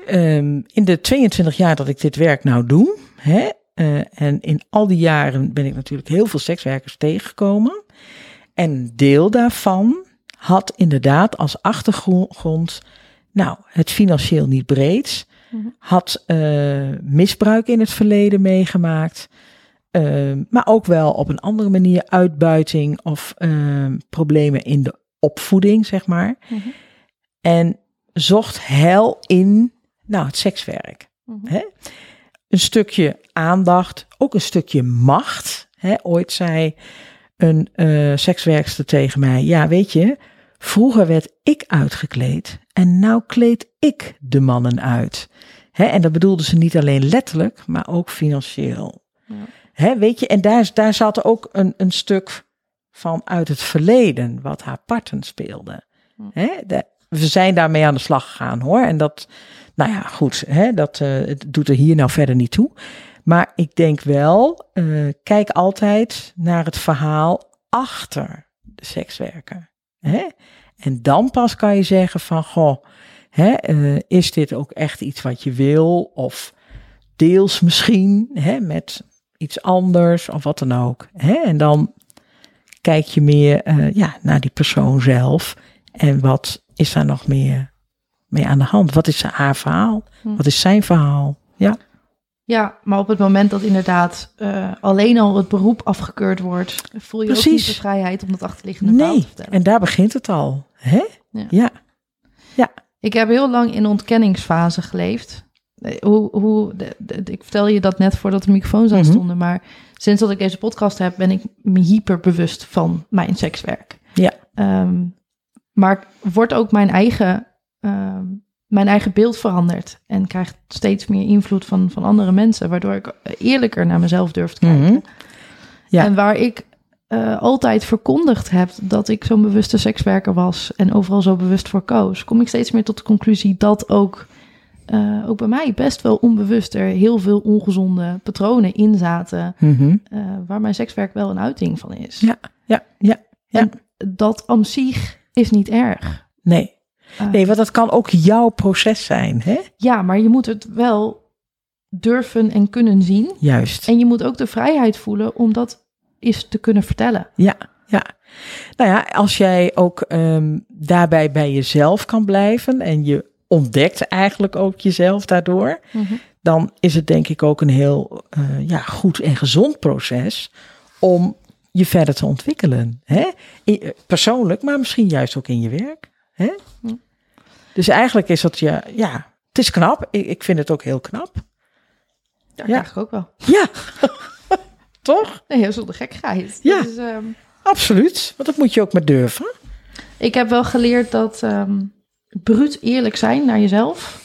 Ehm, in de 22 jaar dat ik dit werk nou doe, hè, eh, en in al die jaren ben ik natuurlijk heel veel sekswerkers tegengekomen. En deel daarvan had inderdaad als achtergrond, nou, het financieel niet breed. Had eh, misbruik in het verleden meegemaakt. Ehm, maar ook wel op een andere manier uitbuiting of ehm, problemen in de opvoeding, zeg maar. Mhm. En zocht heil in nou, het sekswerk. Mhm. Hè? Een stukje aandacht, ook een stukje macht. Hè? Ooit zei een eh, sekswerkster tegen mij: Ja, weet je, vroeger werd ik uitgekleed en nou kleed ik de mannen uit. En dat bedoelde ze niet alleen letterlijk, maar ook financieel. Ja. Weet je, en daar, daar zat ook een, een stuk van uit het verleden, wat haar parten speelde. De- we zijn daarmee aan de slag gegaan hoor. En dat, nou ja, goed, dat eh, het doet er hier nou verder niet toe. Maar ik denk wel, eh, kijk altijd naar het verhaal achter de sekswerker. Hè? En dan pas kan je zeggen van, goh, hè, eh, is dit ook echt iets wat je wil? Of deels misschien hè, met iets anders of wat dan ook. Hè? En dan kijk je meer eh, ja, naar die persoon zelf. En wat is daar nog meer mee aan de hand? Wat is haar verhaal? Hm. Wat is zijn verhaal? Ja, Ja, maar op het moment dat inderdaad eh, alleen al het beroep afgekeurd wordt, voel je ook niet de vrijheid om dat achterliggende verhaal nee. te vertellen. En daar begint het al. Hè? Ja. ja. Ik heb heel lang in ontkenningsfase geleefd. Eh, Hoe, hoe, de- de- ik vertel je dat net voordat de microfoons aan Mhm. stonden, maar sinds dat ik deze podcast heb, ben ik me hyper bewust van mijn sekswerk. Ja. Ehm, maar wordt ook mijn eigen, ehm, mijn eigen beeld veranderd en krijgt steeds meer invloed van, van andere mensen, waardoor ik eerlijker naar mezelf durf te kijken. Mhm. Ja. En waar ik eh, altijd verkondigd heb dat ik zo'n bewuste sekswerker was en overal zo bewust voor koos, kom ik steeds meer tot de conclusie dat ook eh, ook bij mij best wel onbewust er heel veel ongezonde patronen in zaten. Mhm. eh, waar mijn sekswerk wel een uiting van is. Ja, ja, ja. ja. En dat aan zich is niet erg. Nee. Eh, nee, want dat kan ook jouw proces zijn, hè? Ja, maar je moet het wel durven en kunnen zien. Juist. En je moet ook de vrijheid voelen om dat eens te kunnen vertellen. Ja, ja. Nou ja, als jij ook ehm, daarbij bij jezelf kan blijven en je ontdekt eigenlijk ook jezelf daardoor, dan is het denk ik ook een heel eh, ja, goed en gezond proces om je verder te ontwikkelen. Hè? Eh, persoonlijk, maar misschien juist ook in je werk. Hè? Dus eigenlijk is dat ja, ja, het is knap. Ik, ik vind het ook heel knap. Ja, Ja. eigenlijk ook wel. Ja, toch? Nee, heel zonder gekkigheid. Ja. Dus, ehm, Absoluut. Want dat moet je ook maar durven. ik heb wel geleerd dat ehm bruut eerlijk zijn naar jezelf,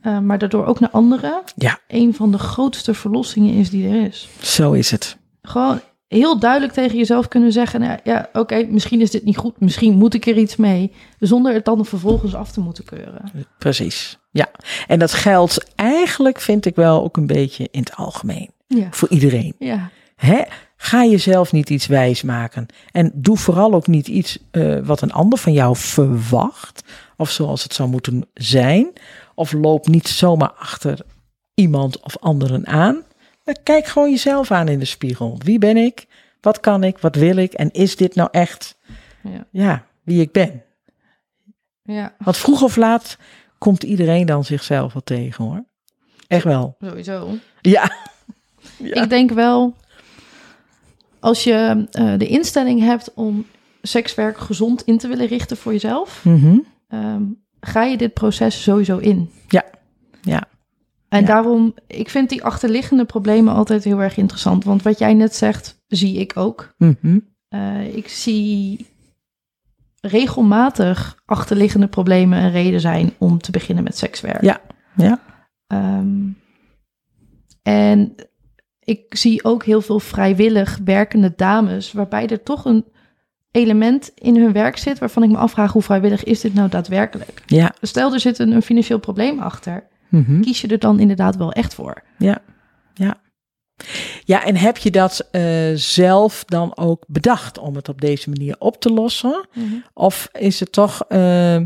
eh, maar daardoor ook naar anderen, Ja. een van de grootste verlossingen is die er is. Zo is het. Gewoon heel duidelijk tegen jezelf kunnen zeggen, nou, ja, oké, misschien is dit niet goed, misschien moet ik er iets mee, zonder het dan vervolgens af te moeten keuren. Precies. Ja. En dat geldt eigenlijk, vind ik wel, ook een beetje in het algemeen. Ja. Voor iedereen. Ja. Hè? Ga jezelf niet iets wijs maken. En doe vooral ook niet iets eh, wat een ander van jou verwacht. Of zoals het zou moeten zijn. Of loop niet zomaar achter iemand of anderen aan. Kijk gewoon jezelf aan in de spiegel. Wie ben ik? Wat kan ik? Wat wil ik? En is dit nou echt Ja. ja, wie ik ben? ja, Want vroeg of laat komt iedereen dan zichzelf wel tegen hoor. Echt wel. sowieso. Ja. Ja. Ik denk wel, als je eh, de instelling hebt om sekswerk gezond in te willen richten voor jezelf, Mhm. ehm, ga je dit proces sowieso in. Ja. Ja. En Ja. daarom, ik vind die achterliggende problemen altijd heel erg interessant. Want wat jij net zegt, zie ik ook. Mhm. Eh, ik zie regelmatig achterliggende problemen een reden zijn om te beginnen met sekswerk. Ja. Ja. Ehm, en ik zie ook heel veel vrijwillig werkende dames, waarbij er toch een element in hun werk zit waarvan ik me afvraag hoe vrijwillig is dit nou daadwerkelijk? Ja. Stel er zit een, een financieel probleem achter, Mhm. kies je er dan inderdaad wel echt voor? Ja. Ja. Ja, en heb je dat eh, zelf dan ook bedacht om het op deze manier op te lossen? Of is het toch eh,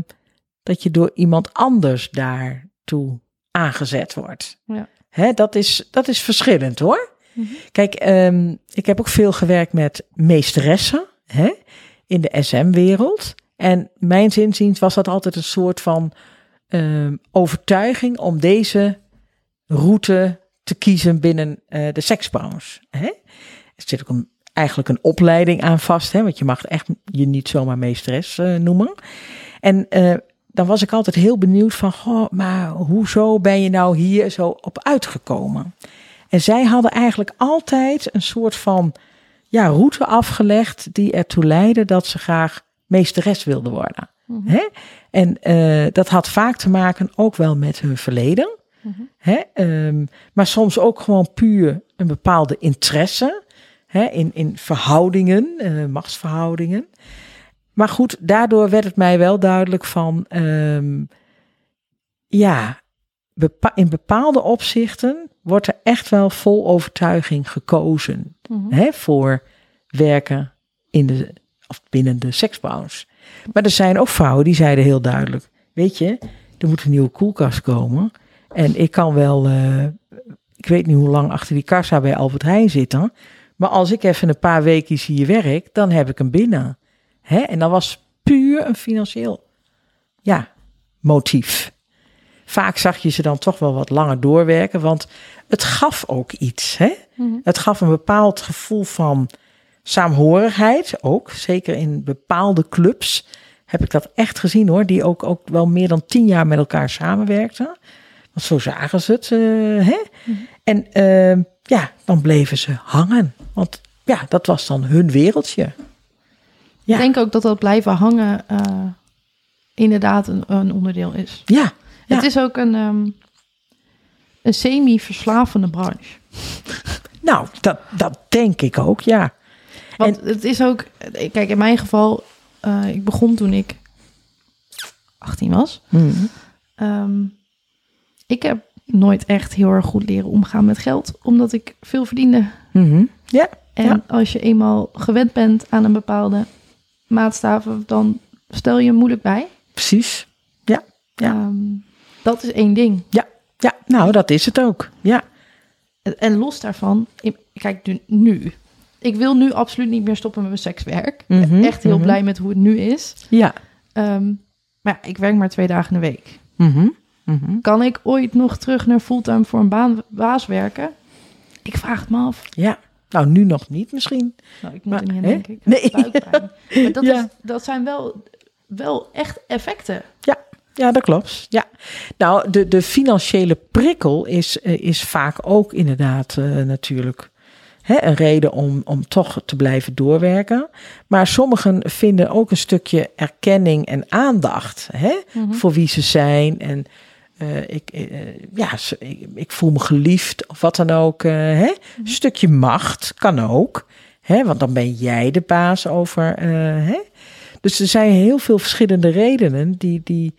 dat je door iemand anders daartoe aangezet wordt? Ja. Hè, dat, is, dat is verschillend hoor. Mhm. Kijk, ehm, ik heb ook veel gewerkt met meesteressen hè, in de SM-wereld. En mijn zinziens was dat altijd een soort van ehm, overtuiging om deze route te kiezen binnen eh, de seksbranche. Hè? Er zit ook een, eigenlijk een opleiding aan vast, hè, want je mag echt je niet zomaar meesteres eh, noemen. En eh, dan was ik altijd heel benieuwd van, goh, maar hoezo ben je nou hier zo op uitgekomen? En zij hadden eigenlijk altijd een soort van ja, route afgelegd die ertoe leidde dat ze graag meesteres wilden worden. Hè? En eh, dat had vaak te maken ook wel met hun verleden. Mhm. Hè? Ehm, maar soms ook gewoon puur een bepaalde interesse hè? In, in verhoudingen, eh, machtsverhoudingen. Maar goed, daardoor werd het mij wel duidelijk van, ehm, ja, bepa- in bepaalde opzichten wordt er echt wel vol overtuiging gekozen Mhm. hè, voor werken in de, of binnen de seksbranche. Maar er zijn ook vrouwen die zeiden heel duidelijk, weet je, er moet een nieuwe koelkast komen. En ik kan wel, eh, ik weet niet hoe lang achter die kassa bij Albert Heijn zitten. Maar als ik even een paar weken hier werk, dan heb ik hem binnen. Hè? En dat was puur een financieel ja, motief. Vaak zag je ze dan toch wel wat langer doorwerken, want het gaf ook iets. Hè? Mhm. Het gaf een bepaald gevoel van saamhorigheid, ook zeker in bepaalde clubs heb ik dat echt gezien hoor, die ook, ook wel meer dan tien jaar met elkaar samenwerkten. Want zo zagen ze het. eh, hè? En eh, ja, dan bleven ze hangen. Want ja, dat was dan hun wereldje. Ja. Ik denk ook dat dat blijven hangen eh, inderdaad een, een onderdeel is. Ja, ja. Het is ook een, ehm, een semi-verslavende branche. nou, dat, dat denk ik ook, ja. Want het is ook, kijk, in mijn geval, eh, ik begon toen ik 18 was. Mhm. Ehm, ik heb nooit echt heel erg goed leren omgaan met geld, omdat ik veel verdiende. Mhm. Ja, En Ja. als je eenmaal gewend bent aan een bepaalde maatstaven, dan stel je moeilijk bij. precies. Ja. Ehm, dat is één ding. Ja, nou, dat is het ook. Ja. En- En los daarvan, kijk nu, nu. Ik wil nu absoluut niet meer stoppen met mijn sekswerk. Mhm, Echt heel mhm. blij met hoe het nu is. Ja. Ehm, maar ja, ik werk maar twee dagen in de week. Mhm. Kan ik ooit nog terug naar fulltime voor een baan, baas werken? Ik vraag het me af. Ja. Nou, nu nog niet misschien. Nou, ik moet Maar, er niet aan denken. Ik Nee. Maar dat, Ja. is, dat zijn wel, wel echt effecten. Ja, dat klopt. Ja. Nou, de, de financiële prikkel is, eh, is vaak ook inderdaad eh, natuurlijk hè, een reden om, om toch te blijven doorwerken. Maar sommigen vinden ook een stukje erkenning en aandacht hè, Mhm. voor wie ze zijn. En eh, ik, eh, ja, ze- ik, ik voel me geliefd of wat dan ook. eh, hè. Een stukje macht kan ook. Hè, want dan ben jij de baas over. eh, hè. Dus er zijn heel veel verschillende redenen die, die,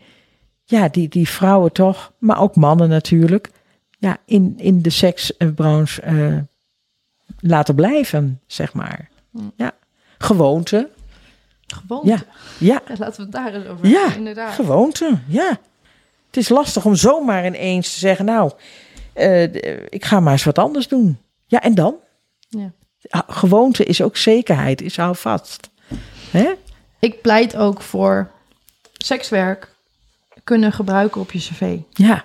ja, die, die vrouwen toch, maar ook mannen natuurlijk, ja, in, in de seksbranche eh, laten blijven, zeg maar. Mm. Ja, gewoonte. Gewoon. Ja, ja, Ja, laten we het daar eens over Ja, hebben, inderdaad. gewoonte, ja. Het is lastig om zomaar ineens te zeggen, nou, eh, d- ik ga maar eens wat anders doen. Ja, en dan? Ja. Gewoonte is ook zekerheid, is hou vast. Hè? Ik pleit ook voor sekswerk kunnen gebruiken op je cv. Ja,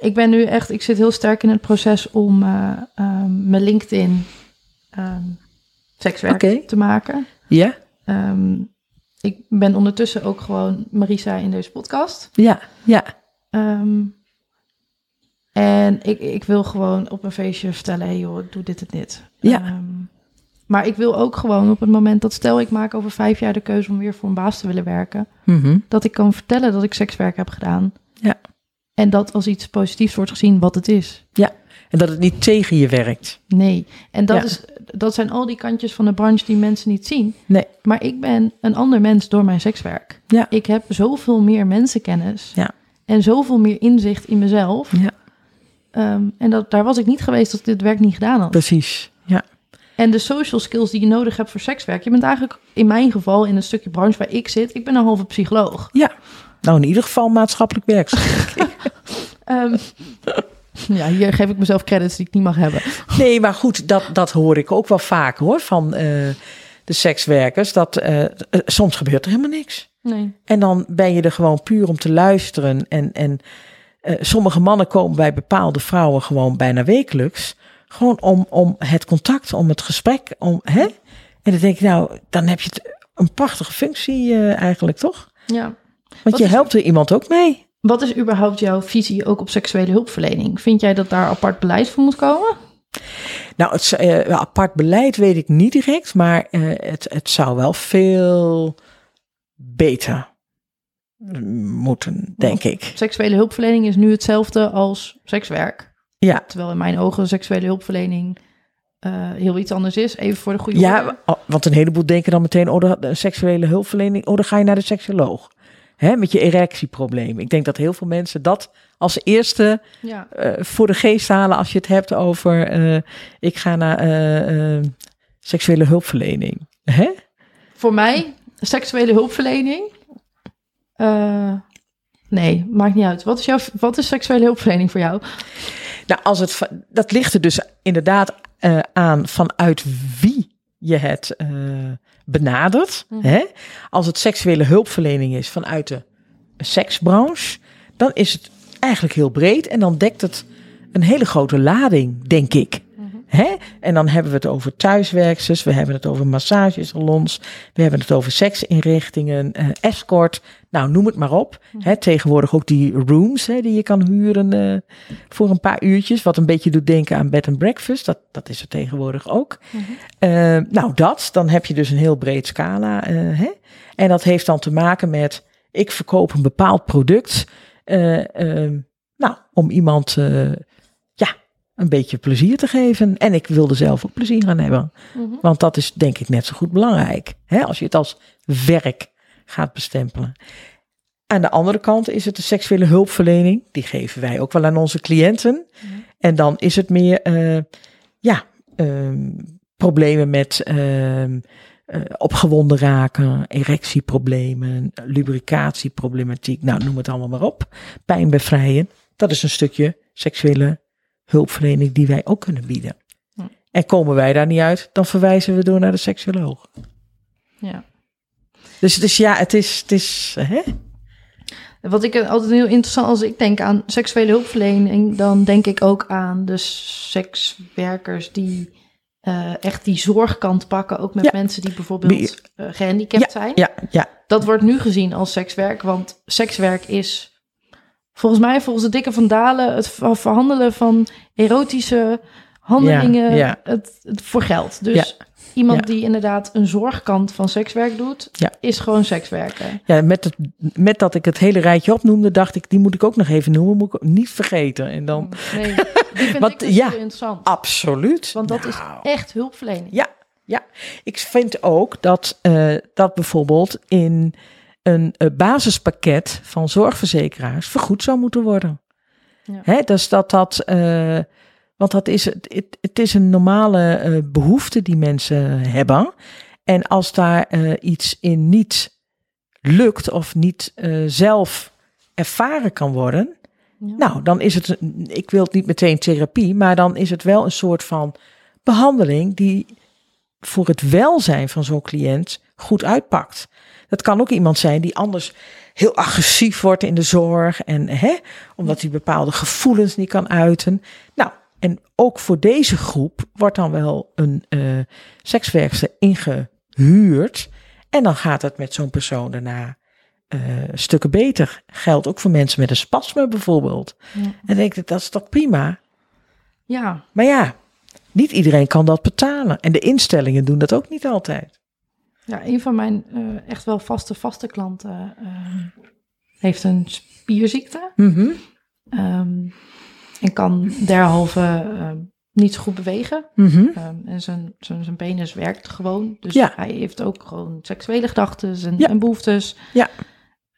Ik ben nu echt, ik zit heel sterk in het proces om ehm, mijn LinkedIn ehm, sekswerk te maken. ja, Ehm, ik ben ondertussen ook gewoon Marisa in deze podcast. ja, ja, en ik, ik wil gewoon op een feestje vertellen, hey joh, doe dit en dit. Ja. Maar ik wil ook gewoon op het moment dat stel ik maak over vijf jaar de keuze om weer voor een baas te willen werken, Mhm. dat ik kan vertellen dat ik sekswerk heb gedaan. Ja. En dat als iets positiefs wordt gezien wat het is. En dat het niet tegen je werkt. Nee. En dat, Ja. is, dat zijn al die kantjes van de branche die mensen niet zien. Nee. Maar ik ben een ander mens door mijn sekswerk. Ja. Ik heb zoveel meer mensenkennis. Ja. En zoveel meer inzicht in mezelf. Ja. Ehm, en dat, daar was ik niet geweest als ik dit werk niet gedaan had. Precies. Ja, En de social skills die je nodig hebt voor sekswerk. Je bent eigenlijk in mijn geval in een stukje branche waar ik zit. Ik ben een halve psycholoog. ja. Nou, in ieder geval maatschappelijk werkzaam. Ehm, ja, hier geef ik mezelf credits die ik niet mag hebben. Nee, maar goed, dat, dat hoor ik ook wel vaak hoor van eh, de sekswerkers. Dat eh, eh, soms gebeurt er helemaal niks. Nee. En dan ben je er gewoon puur om te luisteren. En, en sommige mannen komen bij bepaalde vrouwen gewoon bijna wekelijks. Gewoon om, om het contact, om het gesprek. Om, hè? En dan denk ik, nou, dan heb je het, een prachtige functie eigenlijk, toch? Ja. Want Wat je is- helpt er iemand ook mee. Wat is überhaupt jouw visie ook op seksuele hulpverlening? Vind jij dat daar apart beleid voor moet komen? Nou, het, eh, apart beleid weet ik niet direct, maar eh, het, het zou wel veel beter moeten, denk ik. Seksuele hulpverlening is nu hetzelfde als sekswerk. Ja, Terwijl in mijn ogen seksuele hulpverlening eh, heel iets anders is. Even voor de goede ja want een heleboel denken dan meteen, oh, de, de seksuele hulpverlening, oh, dan ga je naar de seksoloog. Hè, met je erectieprobleem. Ik denk dat heel veel mensen dat als eerste Ja. eh, voor de geest halen als je het hebt over, eh, ik ga naar eh, seksuele hulpverlening. Hè? Voor mij, seksuele hulpverlening. nee, maakt niet uit. Wat is, jouw, wat is seksuele hulpverlening voor jou? Nou, als het, dat ligt er dus inderdaad aan vanuit wie je het benadert. Mhm. Hè? Als het seksuele hulpverlening is vanuit de seksbranche, dan is het eigenlijk heel breed en dan dekt het een hele grote lading, denk ik. Hè? En dan hebben we het over thuiswerksters, we hebben het over massagesalons, we hebben het over seksinrichtingen, eh, escort, nou noem het maar op. Hè, tegenwoordig ook die rooms hè, die je kan huren eh, voor een paar uurtjes, wat een beetje doet denken aan bed and breakfast, dat, dat is er tegenwoordig ook. Eh, nou dat, dan heb je dus een heel breed scala. eh, hè? En dat heeft dan te maken met, ik verkoop een bepaald product, eh, eh, nou, om iemand ja, een beetje plezier te geven. En ik wilde zelf ook plezier aan hebben. Mhm. Want dat is denk ik net zo goed belangrijk. Hè? Als je het als werk gaat bestempelen. Aan de andere kant is het de seksuele hulpverlening. Die geven wij ook wel aan onze cliënten. En dan is het meer, eh, ja, ehm, problemen met eh, opgewonden raken, erectieproblemen, lubricatieproblematiek. Nou, noem het allemaal maar op. Pijn bevrijen. Dat is een stukje seksuele hulpverlening die wij ook kunnen bieden. Ja. En komen wij daar niet uit, dan verwijzen we door naar de seksuoloog. Ja. Dus, dus ja, het is, het is hè? Wat ik altijd heel interessant, als ik denk aan seksuele hulpverlening, dan denk ik ook aan de sekswerkers die eh, echt die zorgkant pakken, ook met Ja. mensen die bijvoorbeeld eh, gehandicapt zijn. Ja, ja, Dat wordt nu gezien als sekswerk, want sekswerk is volgens mij, volgens de dikke van Dalen, het ver- verhandelen van erotische handelingen ja. Het, het voor geld. Dus iemand Ja. die inderdaad een zorgkant van sekswerk doet, Ja. is gewoon sekswerker. ja met, het, met dat ik het hele rijtje opnoemde, dacht ik, die moet ik ook nog even noemen, moet ik niet vergeten. En dan, Nee, die vind Want, ik dus ja. interessant. absoluut. Want dat Nou, is echt hulpverlening. Ja, ja. Ik vind ook dat, eh, dat bijvoorbeeld in een eh, basispakket van zorgverzekeraars vergoed zou moeten worden. Ja. Hè, dus dat dat, eh, want dat is, het, het, is een normale eh, behoefte die mensen hebben. En als daar eh, iets in niet lukt of niet eh, zelf ervaren kan worden, Ja. nou, dan is het, ik wil het niet meteen therapie, maar dan is het wel een soort van behandeling die voor het welzijn van zo'n cliënt goed uitpakt. Dat kan ook iemand zijn die anders heel agressief wordt in de zorg en hè, omdat hij bepaalde gevoelens niet kan uiten. Nou, en ook voor deze groep wordt dan wel een sekswerkster ingehuurd en dan gaat het met zo'n persoon daarna eh, stukken beter. Geldt ook voor mensen met een spasme bijvoorbeeld. Ja. En dan denk ik, dat is toch prima? ja, Maar ja, niet iedereen kan dat betalen. En de instellingen doen dat ook niet altijd. Ja, een van mijn eh, echt wel vaste, vaste klanten heeft een spierziekte. Ehm, en kan derhalve ehm, niet zo goed bewegen. Mhm. Ehm, en zijn, zijn, zijn penis werkt gewoon. Dus Ja. hij heeft ook gewoon seksuele gedachten en, Ja. en behoeftes. Ja.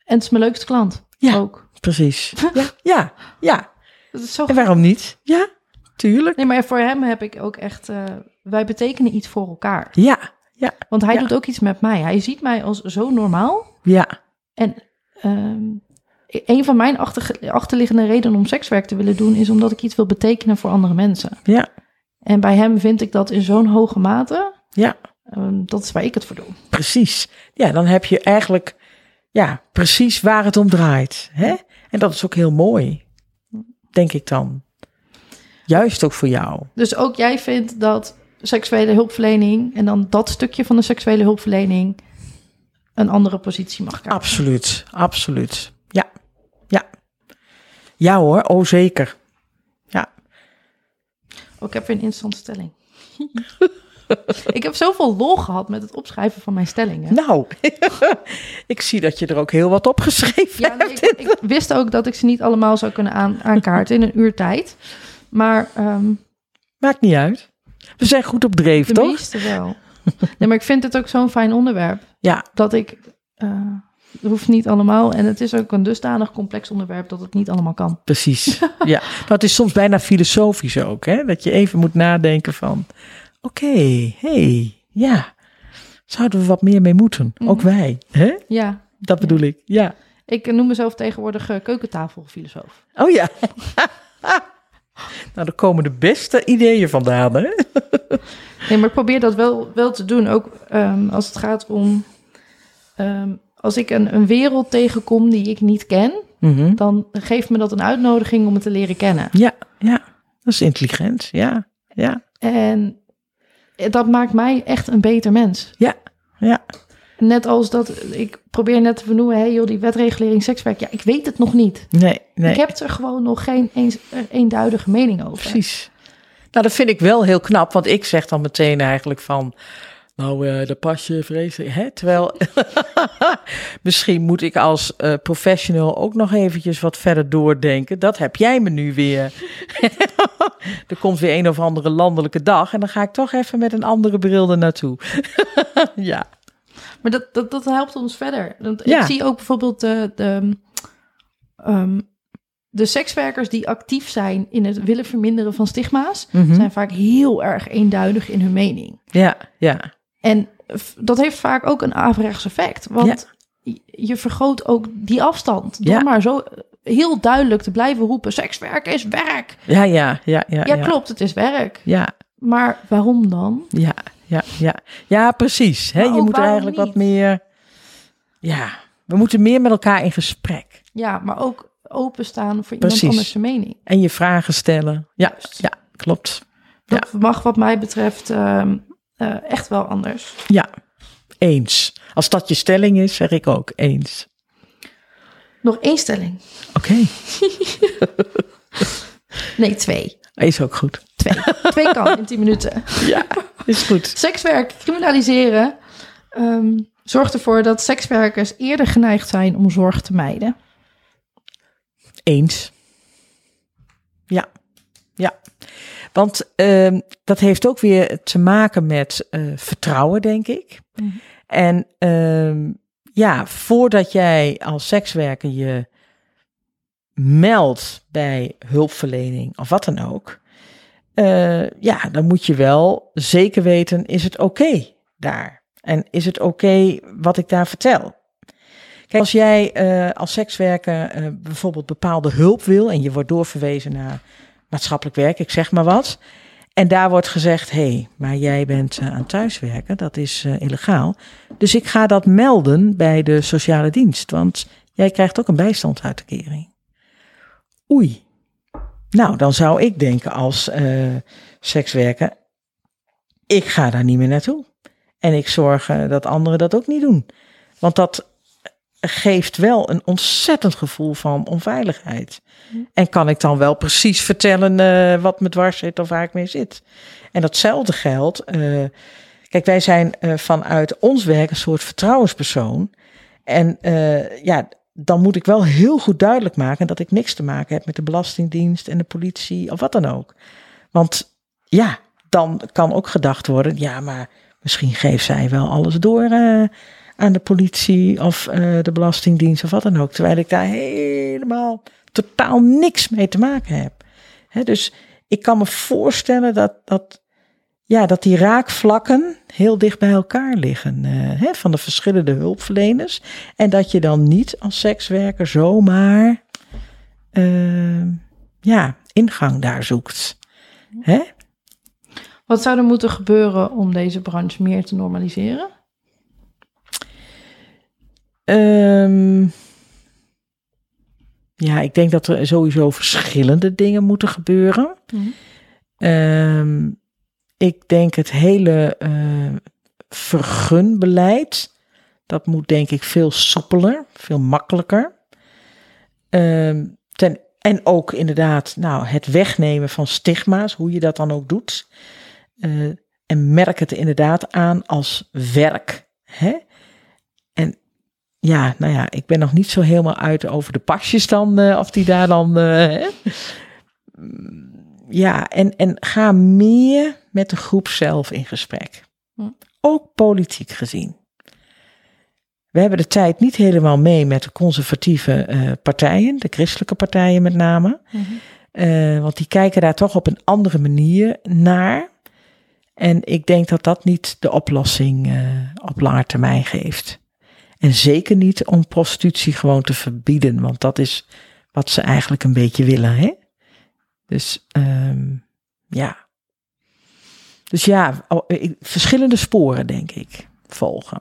En het is mijn leukste klant Ja. ook. Precies. Ja, ja, ja. Dat is zo En waarom niet? Ja, tuurlijk. Nee, maar voor hem heb ik ook echt... eh, wij betekenen iets voor elkaar. Ja, ja, Want hij doet ook iets met mij. Hij ziet mij als zo normaal. ja. En ehm, een van mijn achter, achterliggende redenen om sekswerk te willen doen... is omdat ik iets wil betekenen voor andere mensen. Ja, En bij hem vind ik dat in zo'n hoge mate. ja, Ehm, dat is waar ik het voor doe. precies. Ja, dan heb je eigenlijk ja, precies waar het om draait. Hè? En dat is ook heel mooi, denk ik dan. Juist ook voor jou. Dus ook jij vindt dat seksuele hulpverlening... en dan dat stukje van de seksuele hulpverlening... een andere positie mag krijgen. Absoluut, absoluut. Ja, ja. Ja hoor, oh zeker. Ja, Oh, ik heb weer een interessante stelling. ik heb zoveel lol gehad met het opschrijven van mijn stellingen. nou, ik zie dat je er ook heel wat opgeschreven Ja, nee, hebt. ik, ik wist ook dat ik ze niet allemaal zou kunnen aan, aankaarten in een uur tijd. Maar ehm, Maakt niet uit. We zijn goed op dreef, de toch? meeste wel. Nee, maar ik vind het ook zo'n fijn onderwerp. Ja, Dat ik... eh, het hoeft niet allemaal. En het is ook een dusdanig complex onderwerp dat het niet allemaal kan. precies. ja. Maar het is soms bijna filosofisch ook, hè? Dat je even moet nadenken van... Oké, hey, ja. Zouden we wat meer mee moeten? Ook Mhm. wij, hè? Ja, Dat bedoel ik, ja. ik noem mezelf tegenwoordig eh, keukentafelfilosoof. Oh ja. nou, er komen de beste ideeën vandaan, hè? Nee, maar ik probeer dat wel, wel te doen. Ook ehm, als het gaat om... ehm, als ik een, een wereld tegenkom die ik niet ken... Mhm. dan geeft me dat een uitnodiging om het te leren kennen. Ja, ja. Dat is intelligent, ja. Ja, En dat maakt mij echt een beter mens. ja, ja. Net als dat ik probeer net te vernoemen, hé joh, die wetregulering sekswerk. Ja, ik weet het nog niet. Nee, nee. Ik heb er gewoon nog geen eens, eenduidige mening over. Precies. Nou, dat vind ik wel heel knap, want ik zeg dan meteen eigenlijk van, nou, eh daar pas je vreselijk, hè? Terwijl, misschien moet ik als eh, professional ook nog eventjes wat verder doordenken. Dat heb jij me nu weer. er komt weer een of andere landelijke dag en dan ga ik toch even met een andere bril er naartoe. ja, Maar dat, dat, dat helpt ons verder. Want Ja. Ik zie ook bijvoorbeeld de, de, ehm, de sekswerkers die actief zijn in het willen verminderen van stigma's, Mhm. zijn vaak heel erg eenduidig in hun mening. Ja, ja, En dat heeft vaak ook een averechts effect. Want je- je vergroot ook die afstand. Door Ja. maar zo heel duidelijk te blijven roepen: sekswerk is werk. ja, ja, ja, ja. Ja, klopt, het is werk. Ja, Maar waarom dan? ja, ja, ja. Ja, precies. Hè? Je moet er eigenlijk wat meer... Ja, we moeten meer met elkaar in gesprek. Ja, maar ook openstaan voor iemand Precies. anders zijn mening. En je vragen stellen. Ja, Juist. ja klopt. Dat mag wat mij betreft ehm, eh, echt wel anders. Ja, eens. Als dat je stelling is, zeg ik ook eens. Nog één stelling. Oké, Nee, twee. is ook goed. Twee. twee kan in tien minuten. Ja, is goed. Sekswerk criminaliseren ehm, zorgt ervoor dat sekswerkers eerder geneigd zijn om zorg te mijden. Eens. Ja, ja. Want ehm, dat heeft ook weer te maken met eh, vertrouwen, denk ik. Mhm. En ehm, ja, voordat jij als sekswerker je meldt bij hulpverlening of wat dan ook, eh, ja, dan moet je wel zeker weten, is het oké daar? En is het oké wat ik daar vertel? Kijk, als jij eh, als sekswerker bijvoorbeeld bepaalde hulp wil en je wordt doorverwezen naar maatschappelijk werk, ik zeg maar wat. En daar wordt gezegd, hé, hey, maar jij bent eh, aan thuiswerken, dat is eh, illegaal. Dus ik ga dat melden bij de sociale dienst, want jij krijgt ook een bijstandsuitkering. Oei. Nou, dan zou ik denken als eh, sekswerker, ik ga daar niet meer naartoe. En ik zorg dat anderen dat ook niet doen. Want dat geeft wel een ontzettend gevoel van onveiligheid. En kan ik dan wel precies vertellen eh, wat me dwars zit of waar ik mee zit. En datzelfde geldt. eh, kijk, wij zijn eh, vanuit ons werk een soort vertrouwenspersoon. En ja, dan moet ik wel heel goed duidelijk maken dat ik niks te maken heb met de Belastingdienst en de politie of wat dan ook. Want ja, dan kan ook gedacht worden, ja, maar misschien geeft zij wel alles door aan de politie of eh, de Belastingdienst of wat dan ook. Terwijl ik daar helemaal totaal niks mee te maken heb. Dus ik kan me voorstellen dat, dat, ja, dat die raakvlakken heel dicht bij elkaar liggen. eh, van de verschillende hulpverleners. En dat je dan niet als sekswerker zomaar eh, ja, ingang daar zoekt. Wat zou er moeten gebeuren om deze branche meer te normaliseren? Ehm, ja, ik denk dat er sowieso verschillende dingen moeten gebeuren. Ehm, ik denk het hele eh, vergunbeleid, dat moet denk ik veel soepeler, veel makkelijker. Ehm, ten, en ook inderdaad, nou, het wegnemen van stigma's, hoe je dat dan ook doet. Eh, en merk het inderdaad aan als werk. Hè? En ja, nou ja, ik ben nog niet zo helemaal uit over de pasjes dan, eh, of die daar dan. eh? Mm, Ja, en, en ga meer met de groep zelf in gesprek. Hm. Ook politiek gezien. We hebben de tijd niet helemaal mee met de conservatieve eh, partijen, de christelijke partijen met name. Eh, want die kijken daar toch op een andere manier naar. En ik denk dat dat niet de oplossing op lange termijn geeft. En zeker niet om prostitutie gewoon te verbieden, want dat is wat ze eigenlijk een beetje willen. Hè? Dus ehm, ja. Dus ja, ik- verschillende sporen denk ik volgen.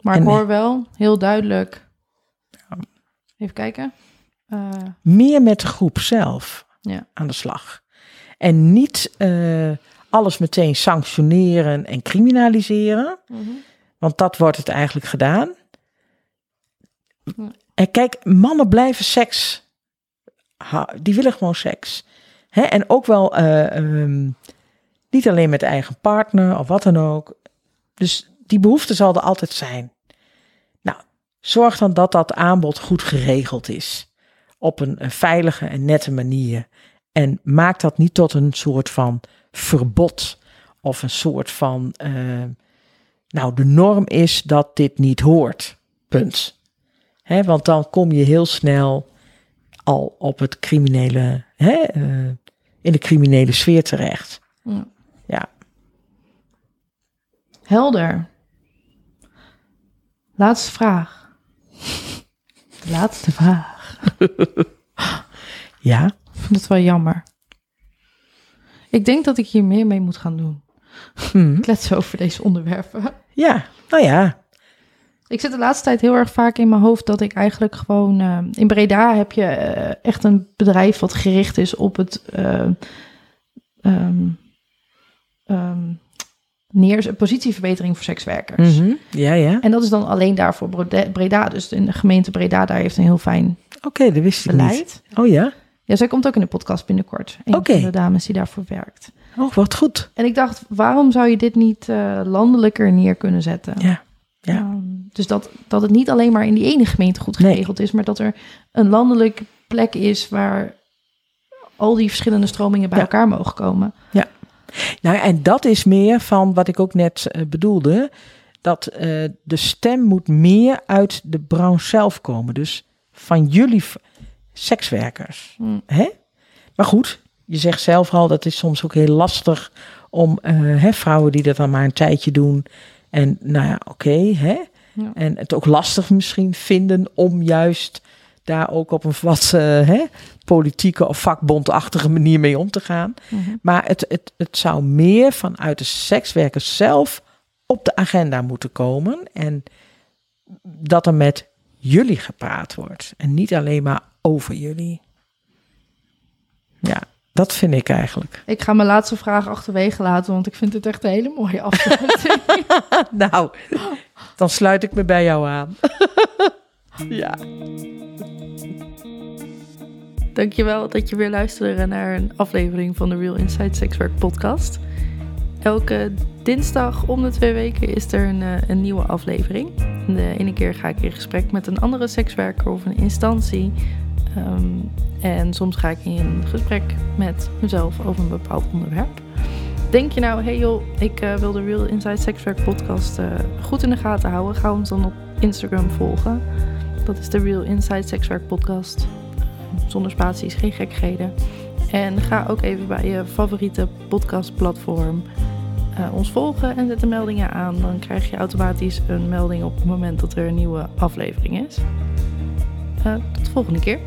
Maar En- ik hoor wel heel duidelijk. Even kijken. Eh, Meer met de groep zelf Ja. aan de slag. En niet eh, alles meteen sanctioneren en criminaliseren. Want dat wordt het eigenlijk gedaan. Ja. En kijk, mannen blijven seks. Die willen gewoon seks. Hè? En ook wel eh, ehm, niet alleen met eigen partner of wat dan ook. Dus die behoefte zal er altijd zijn. Nou, zorg dan dat dat aanbod goed geregeld is. Op een, een veilige en nette manier. En maak dat niet tot een soort van verbod. Of een soort van, eh, nou, de norm is dat dit niet hoort. Punt. Hè, want dan kom je heel snel al op het criminele, eh, in de criminele sfeer terecht. Ja. Ja. Helder. Laatste vraag. De laatste vraag. Ja. Ik vind het wel jammer. Ik denk dat ik hier meer mee moet gaan doen. Hm. Kletsen over deze onderwerpen. Ja, nou ja. Ik zit de laatste tijd heel erg vaak in mijn hoofd dat ik eigenlijk gewoon... eh, in Breda heb je eh, echt een bedrijf wat gericht is op het... ehm, ehm, neer, positieverbetering voor sekswerkers. Mhm. Ja, ja. En dat is dan alleen daar voor Brode- Breda. Dus in de gemeente Breda daar heeft een heel fijn Oké, dat wist ik niet. beleid. Oh ja? Ja, zij komt ook in de podcast binnenkort. Een van de dames die daarvoor werkt. Oh, wat goed. En ik dacht, waarom zou je dit niet eh, landelijker neer kunnen zetten? Ja. Ja. Ehm, dus dat, dat het niet alleen maar in die ene gemeente goed Nee. geregeld is, maar dat er een landelijke plek is waar al die verschillende stromingen bij Ja. elkaar mogen komen. Nou, en dat is meer van wat ik ook net eh, bedoelde. Dat eh, de stem moet meer uit de branche zelf komen. Dus van jullie sekswerkers. Hm. Hè? Maar goed, je zegt zelf al, dat is soms ook heel lastig om eh, hè, vrouwen die dat dan maar een tijdje doen. En nou ja, oké, hè? Ja. En het ook lastig misschien vinden om juist daar ook op een wat eh, hè, politieke of vakbondachtige manier mee om te gaan. Mhm. Maar het, het, het zou meer vanuit de sekswerkers zelf op de agenda moeten komen. En dat er met jullie gepraat wordt. En niet alleen maar over jullie. Ja, dat vind ik eigenlijk. Ik ga mijn laatste vraag achterwege laten, want ik vind het echt een hele mooie afsluiting. Nou, dan sluit ik me bij jou aan. ja. Dankjewel dat je weer luisterde naar een aflevering van de Real Inside Sexwork podcast. Elke dinsdag om de twee weken is er een, eh, een nieuwe aflevering. De ene keer ga ik in gesprek met een andere sekswerker of een instantie. Ehm, en soms ga ik in gesprek met mezelf over een bepaald onderwerp. Denk je nou, hey joh, ik eh, wil de Real Inside Sexwork podcast eh, goed in de gaten houden. Ga ons dan op Instagram volgen. Dat is de Real Inside Sexwork podcast zonder spaties, geen gekkigheden. En ga ook even bij je favoriete podcastplatform eh, ons volgen en zet de meldingen aan. Dan krijg je automatisch een melding op het moment dat er een nieuwe aflevering is. Tot de volgende keer.